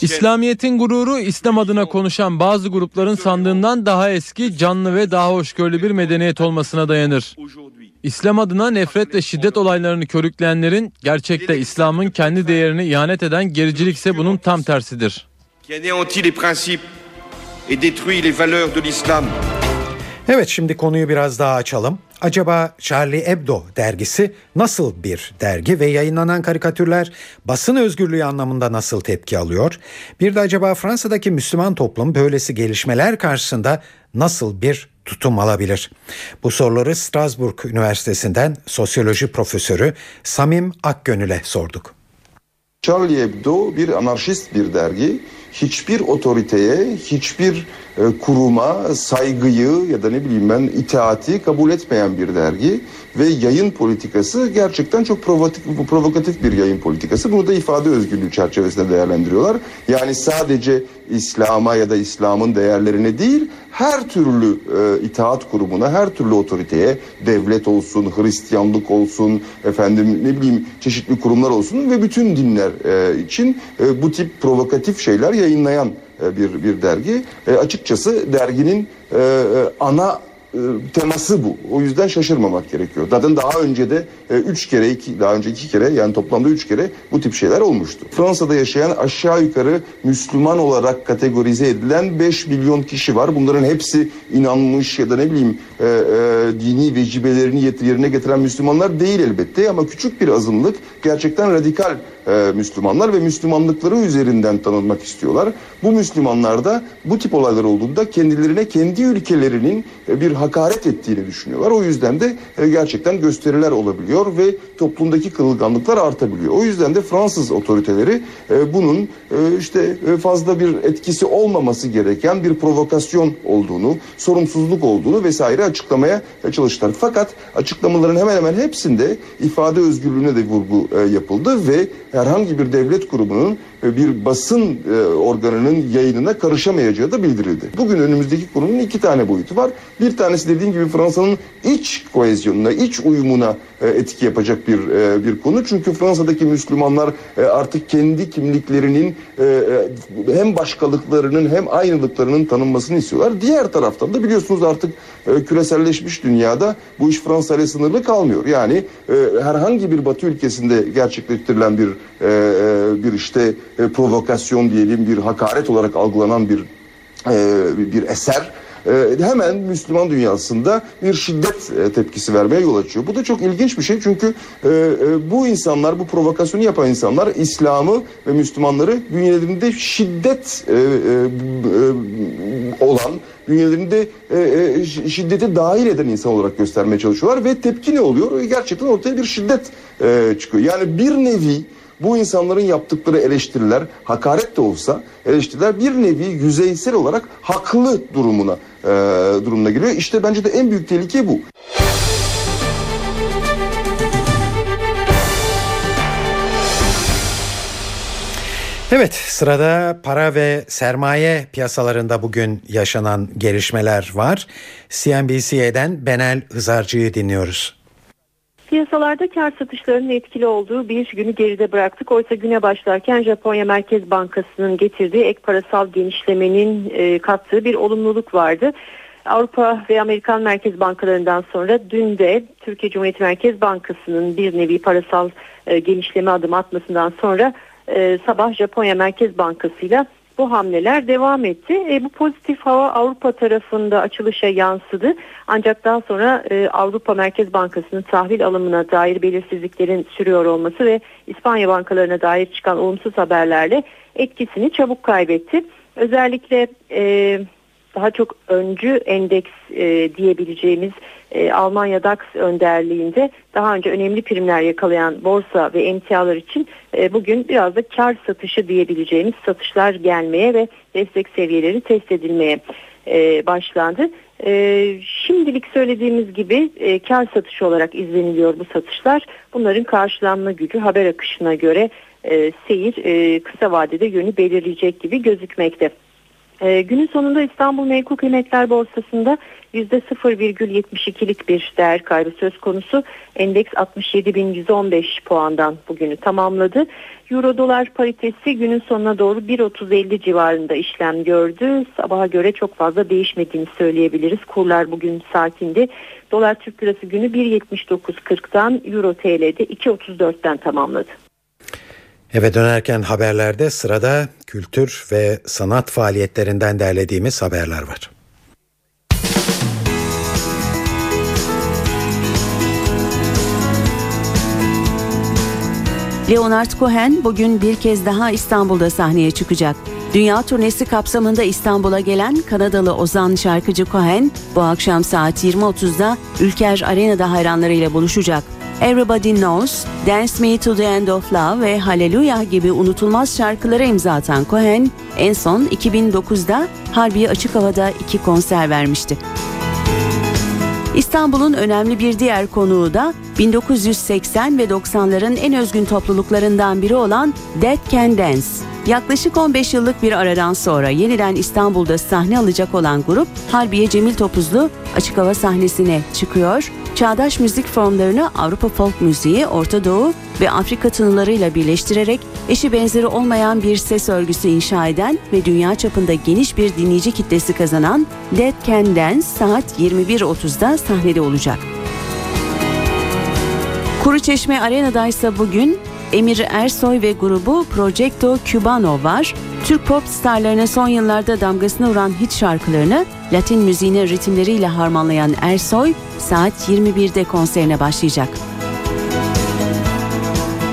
S18: İslamiyet'in gururu İslam adına konuşan bazı grupların sandığından daha eski, canlı ve daha hoşgörülü bir medeniyet olmasına dayanır. İslam adına nefret ve şiddet olaylarını körükleyenlerin gerçekte İslam'ın kendi değerini ihanet eden gericilik ise bunun tam tersidir.
S2: Evet şimdi konuyu biraz daha açalım. Acaba Charlie Hebdo dergisi nasıl bir dergi ve yayınlanan karikatürler basın özgürlüğü anlamında nasıl tepki alıyor? Bir de acaba Fransa'daki Müslüman toplum böylesi gelişmeler karşısında nasıl bir tutum alabilir? Bu soruları Strasbourg Üniversitesi'nden sosyoloji profesörü Samim Akgönül'e sorduk.
S16: Charlie Hebdo bir anarşist bir dergi. Hiçbir otoriteye, hiçbir e, kuruma saygıyı ya da ne bileyim ben itaati kabul etmeyen bir dergi ve yayın politikası gerçekten çok provokatif, provokatif bir yayın politikası. Bunu da ifade özgürlüğü çerçevesinde değerlendiriyorlar. Yani sadece İslam'a ya da İslam'ın değerlerine değil her türlü e, itaat kurumuna, her türlü otoriteye, devlet olsun, Hristiyanlık olsun, efendim ne bileyim çeşitli kurumlar olsun ve bütün dinler e, için e, bu tip provokatif şeyler yayınlayan e, bir bir dergi. E, açıkçası derginin e, e, ana teması bu. O yüzden şaşırmamak gerekiyor. Zaten daha önce de e, üç kere, iki, daha önce iki kere yani toplamda üç kere bu tip şeyler olmuştu. Fransa'da yaşayan aşağı yukarı Müslüman olarak kategorize edilen 5 milyon kişi var. Bunların hepsi inanmış ya da ne bileyim e, e, dini vecibelerini yerine getiren Müslümanlar değil elbette ama küçük bir azınlık gerçekten radikal e, Müslümanlar ve Müslümanlıkları üzerinden tanınmak istiyorlar. Bu Müslümanlar da bu tip olaylar olduğunda kendilerine kendi ülkelerinin e, bir hakaret ettiğini düşünüyorlar. O yüzden de e, gerçekten gösteriler olabiliyor ve toplumdaki kırılganlıklar artabiliyor. O yüzden de Fransız otoriteleri e, bunun e, işte e, fazla bir etkisi olmaması gereken bir provokasyon olduğunu, sorumsuzluk olduğunu vesaire açıklamaya e, çalıştılar. Fakat açıklamaların hemen hemen hepsinde ifade özgürlüğüne de vurgu e, yapıldı ve herhangi bir devlet kurumunun bir basın e, organının yayınına karışamayacağı da bildirildi. Bugün önümüzdeki konunun iki tane boyutu var. Bir tanesi dediğim gibi Fransa'nın iç koezyonuna, iç uyumuna e, etki yapacak bir e, bir konu. Çünkü Fransa'daki Müslümanlar e, artık kendi kimliklerinin e, e, hem başkalıklarının hem aynılıklarının tanınmasını istiyorlar. Diğer taraftan da biliyorsunuz artık e, küreselleşmiş dünyada bu iş Fransa ile sınırlı kalmıyor. Yani e, herhangi bir Batı ülkesinde gerçekleştirilen bir e, e, bir işte e, provokasyon diyelim bir hakaret olarak algılanan bir e, bir eser e, hemen Müslüman dünyasında bir şiddet e, tepkisi vermeye yol açıyor. Bu da çok ilginç bir şey çünkü e, e, bu insanlar, bu provokasyonu yapan insanlar İslam'ı ve Müslümanları bünyelerinde şiddet e, e, e, olan, bünyelerinde e, e, şiddeti dahil eden insan olarak göstermeye çalışıyorlar ve tepki ne oluyor? Gerçekten ortaya bir şiddet e, çıkıyor. Yani bir nevi bu insanların yaptıkları eleştiriler hakaret de olsa eleştiriler bir nevi yüzeysel olarak haklı durumuna e, durumuna geliyor. İşte bence de en büyük tehlike bu.
S2: Evet sırada para ve sermaye piyasalarında bugün yaşanan gelişmeler var. CNBC'den Benel Hızarcı'yı dinliyoruz.
S23: Piyasalarda kar satışlarının etkili olduğu bir günü geride bıraktık. Oysa güne başlarken Japonya Merkez Bankası'nın getirdiği ek parasal genişlemenin e, kattığı bir olumluluk vardı. Avrupa ve Amerikan Merkez Bankalarından sonra dün de Türkiye Cumhuriyet Merkez Bankası'nın bir nevi parasal e, genişleme adım atmasından sonra e, sabah Japonya Merkez Bankası'yla bu hamleler devam etti. E, bu pozitif hava Avrupa tarafında açılışa yansıdı. Ancak daha sonra e, Avrupa Merkez Bankası'nın tahvil alımına dair belirsizliklerin sürüyor olması ve İspanya bankalarına dair çıkan olumsuz haberlerle etkisini çabuk kaybetti. Özellikle e, daha çok öncü endeks e, diyebileceğimiz e, Almanya DAX önderliğinde daha önce önemli primler yakalayan borsa ve emtialar için e, bugün biraz da kar satışı diyebileceğimiz satışlar gelmeye ve destek seviyeleri test edilmeye e, başlandı. E, şimdilik söylediğimiz gibi e, kar satışı olarak izleniliyor bu satışlar. Bunların karşılanma gücü haber akışına göre e, seyir e, kısa vadede yönü belirleyecek gibi gözükmekte. E, günün sonunda İstanbul Menkul Kıymetler Borsası'nda %0,72'lik bir değer kaybı söz konusu. Endeks 67.115 puandan bugünü tamamladı. Euro dolar paritesi günün sonuna doğru 1.30-50 civarında işlem gördü. Sabaha göre çok fazla değişmediğini söyleyebiliriz. Kurlar bugün sakindi. Dolar Türk Lirası günü 1.79.40'dan Euro TL'de 2.34'ten tamamladı.
S2: Eve dönerken haberlerde sırada kültür ve sanat faaliyetlerinden derlediğimiz haberler var.
S24: Leonard Cohen bugün bir kez daha İstanbul'da sahneye çıkacak. Dünya turnesi kapsamında İstanbul'a gelen Kanadalı ozan şarkıcı Cohen bu akşam saat 20.30'da Ülker Arena'da hayranlarıyla buluşacak. Everybody Knows, Dance Me to the End of Love ve Hallelujah gibi unutulmaz şarkılara imza atan Cohen en son 2009'da Harbiye Açık Hava'da iki konser vermişti. İstanbul'un önemli bir diğer konuğu da 1980 ve 90'ların en özgün topluluklarından biri olan Dead Can Dance. Yaklaşık 15 yıllık bir aradan sonra yeniden İstanbul'da sahne alacak olan grup Harbiye Cemil Topuzlu açık hava sahnesine çıkıyor. Çağdaş müzik formlarını Avrupa folk müziği, Orta Doğu ve Afrika tınılarıyla birleştirerek eşi benzeri olmayan bir ses örgüsü inşa eden ve dünya çapında geniş bir dinleyici kitlesi kazanan Dead Can Dance saat 21.30'da sahnede olacak. Kuruçeşme Arena'da ise bugün Emir Ersoy ve grubu Progetto Cubano var. Türk pop starlarına son yıllarda damgasını vuran hit şarkılarını Latin müziğine ritimleriyle harmanlayan Ersoy saat 21'de konserine başlayacak.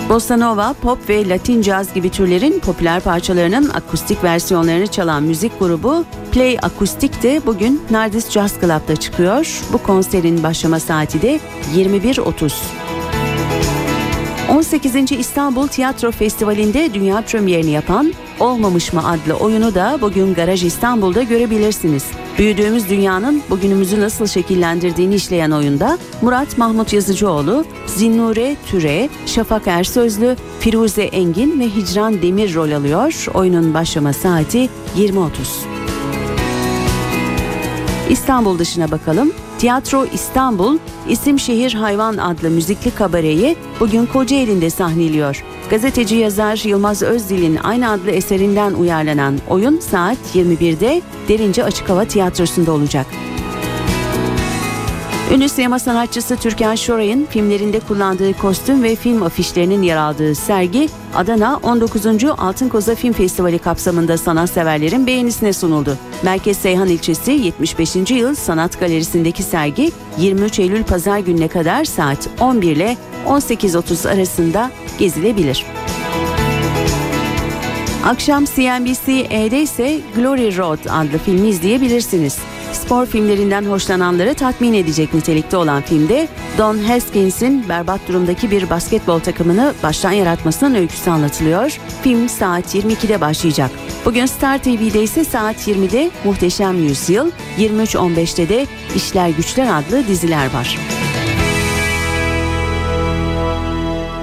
S24: Bossa Nova, pop ve Latin caz gibi türlerin popüler parçalarının akustik versiyonlarını çalan müzik grubu Play Akustik de bugün Nardis Jazz Club'da çıkıyor. Bu konserin başlama saati de 21.30. 18. İstanbul Tiyatro Festivali'nde dünya premierini yapan Olmamış mı adlı oyunu da bugün Garaj İstanbul'da görebilirsiniz. Büyüdüğümüz dünyanın bugünümüzü nasıl şekillendirdiğini işleyen oyunda Murat Mahmut Yazıcıoğlu, Zinnure Türe, Şafak Ersözlü, Firuze Engin ve Hicran Demir rol alıyor. Oyunun başlama saati 20.30. İstanbul dışına bakalım. Tiyatro İstanbul, İsim Şehir Hayvan adlı müzikli kabareyi bugün Kocaeli'nde sahneliyor. Gazeteci yazar Yılmaz Özdil'in aynı adlı eserinden uyarlanan oyun saat 21'de Derince Açık Hava Tiyatrosu'nda olacak. Ünlü sinema sanatçısı Türkan Şoray'ın filmlerinde kullandığı kostüm ve film afişlerinin yer aldığı sergi Adana 19. Altın Koza Film Festivali kapsamında sanatseverlerin beğenisine sunuldu. Merkez Seyhan ilçesi 75. yıl Sanat Galerisi'ndeki sergi 23 Eylül Pazar gününe kadar saat 11 ile 18.30 arasında gezilebilir. Akşam CNBC-E'de ise Glory Road adlı filmi izleyebilirsiniz. Spor filmlerinden hoşlananları tatmin edecek nitelikte olan filmde Don Haskins'in berbat durumdaki bir basketbol takımını baştan yaratmasının öyküsü anlatılıyor. Film saat 22'de başlayacak. Bugün Star TV'de ise saat 20'de Muhteşem Yüzyıl, 23.15'te de İşler Güçler adlı diziler var.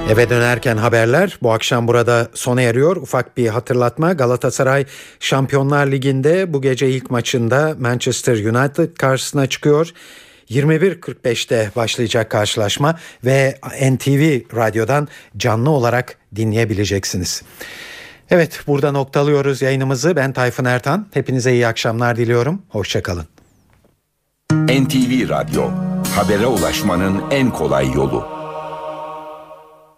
S2: Eve dönerken haberler bu akşam burada sona eriyor. Ufak bir hatırlatma Galatasaray Şampiyonlar Ligi'nde bu gece ilk maçında Manchester United karşısına çıkıyor. 21.45'te başlayacak karşılaşma ve NTV Radyo'dan canlı olarak dinleyebileceksiniz. Evet burada noktalıyoruz yayınımızı. Ben Tayfun Ertan. Hepinize iyi akşamlar diliyorum. Hoşçakalın.
S25: NTV Radyo, habere ulaşmanın en kolay yolu.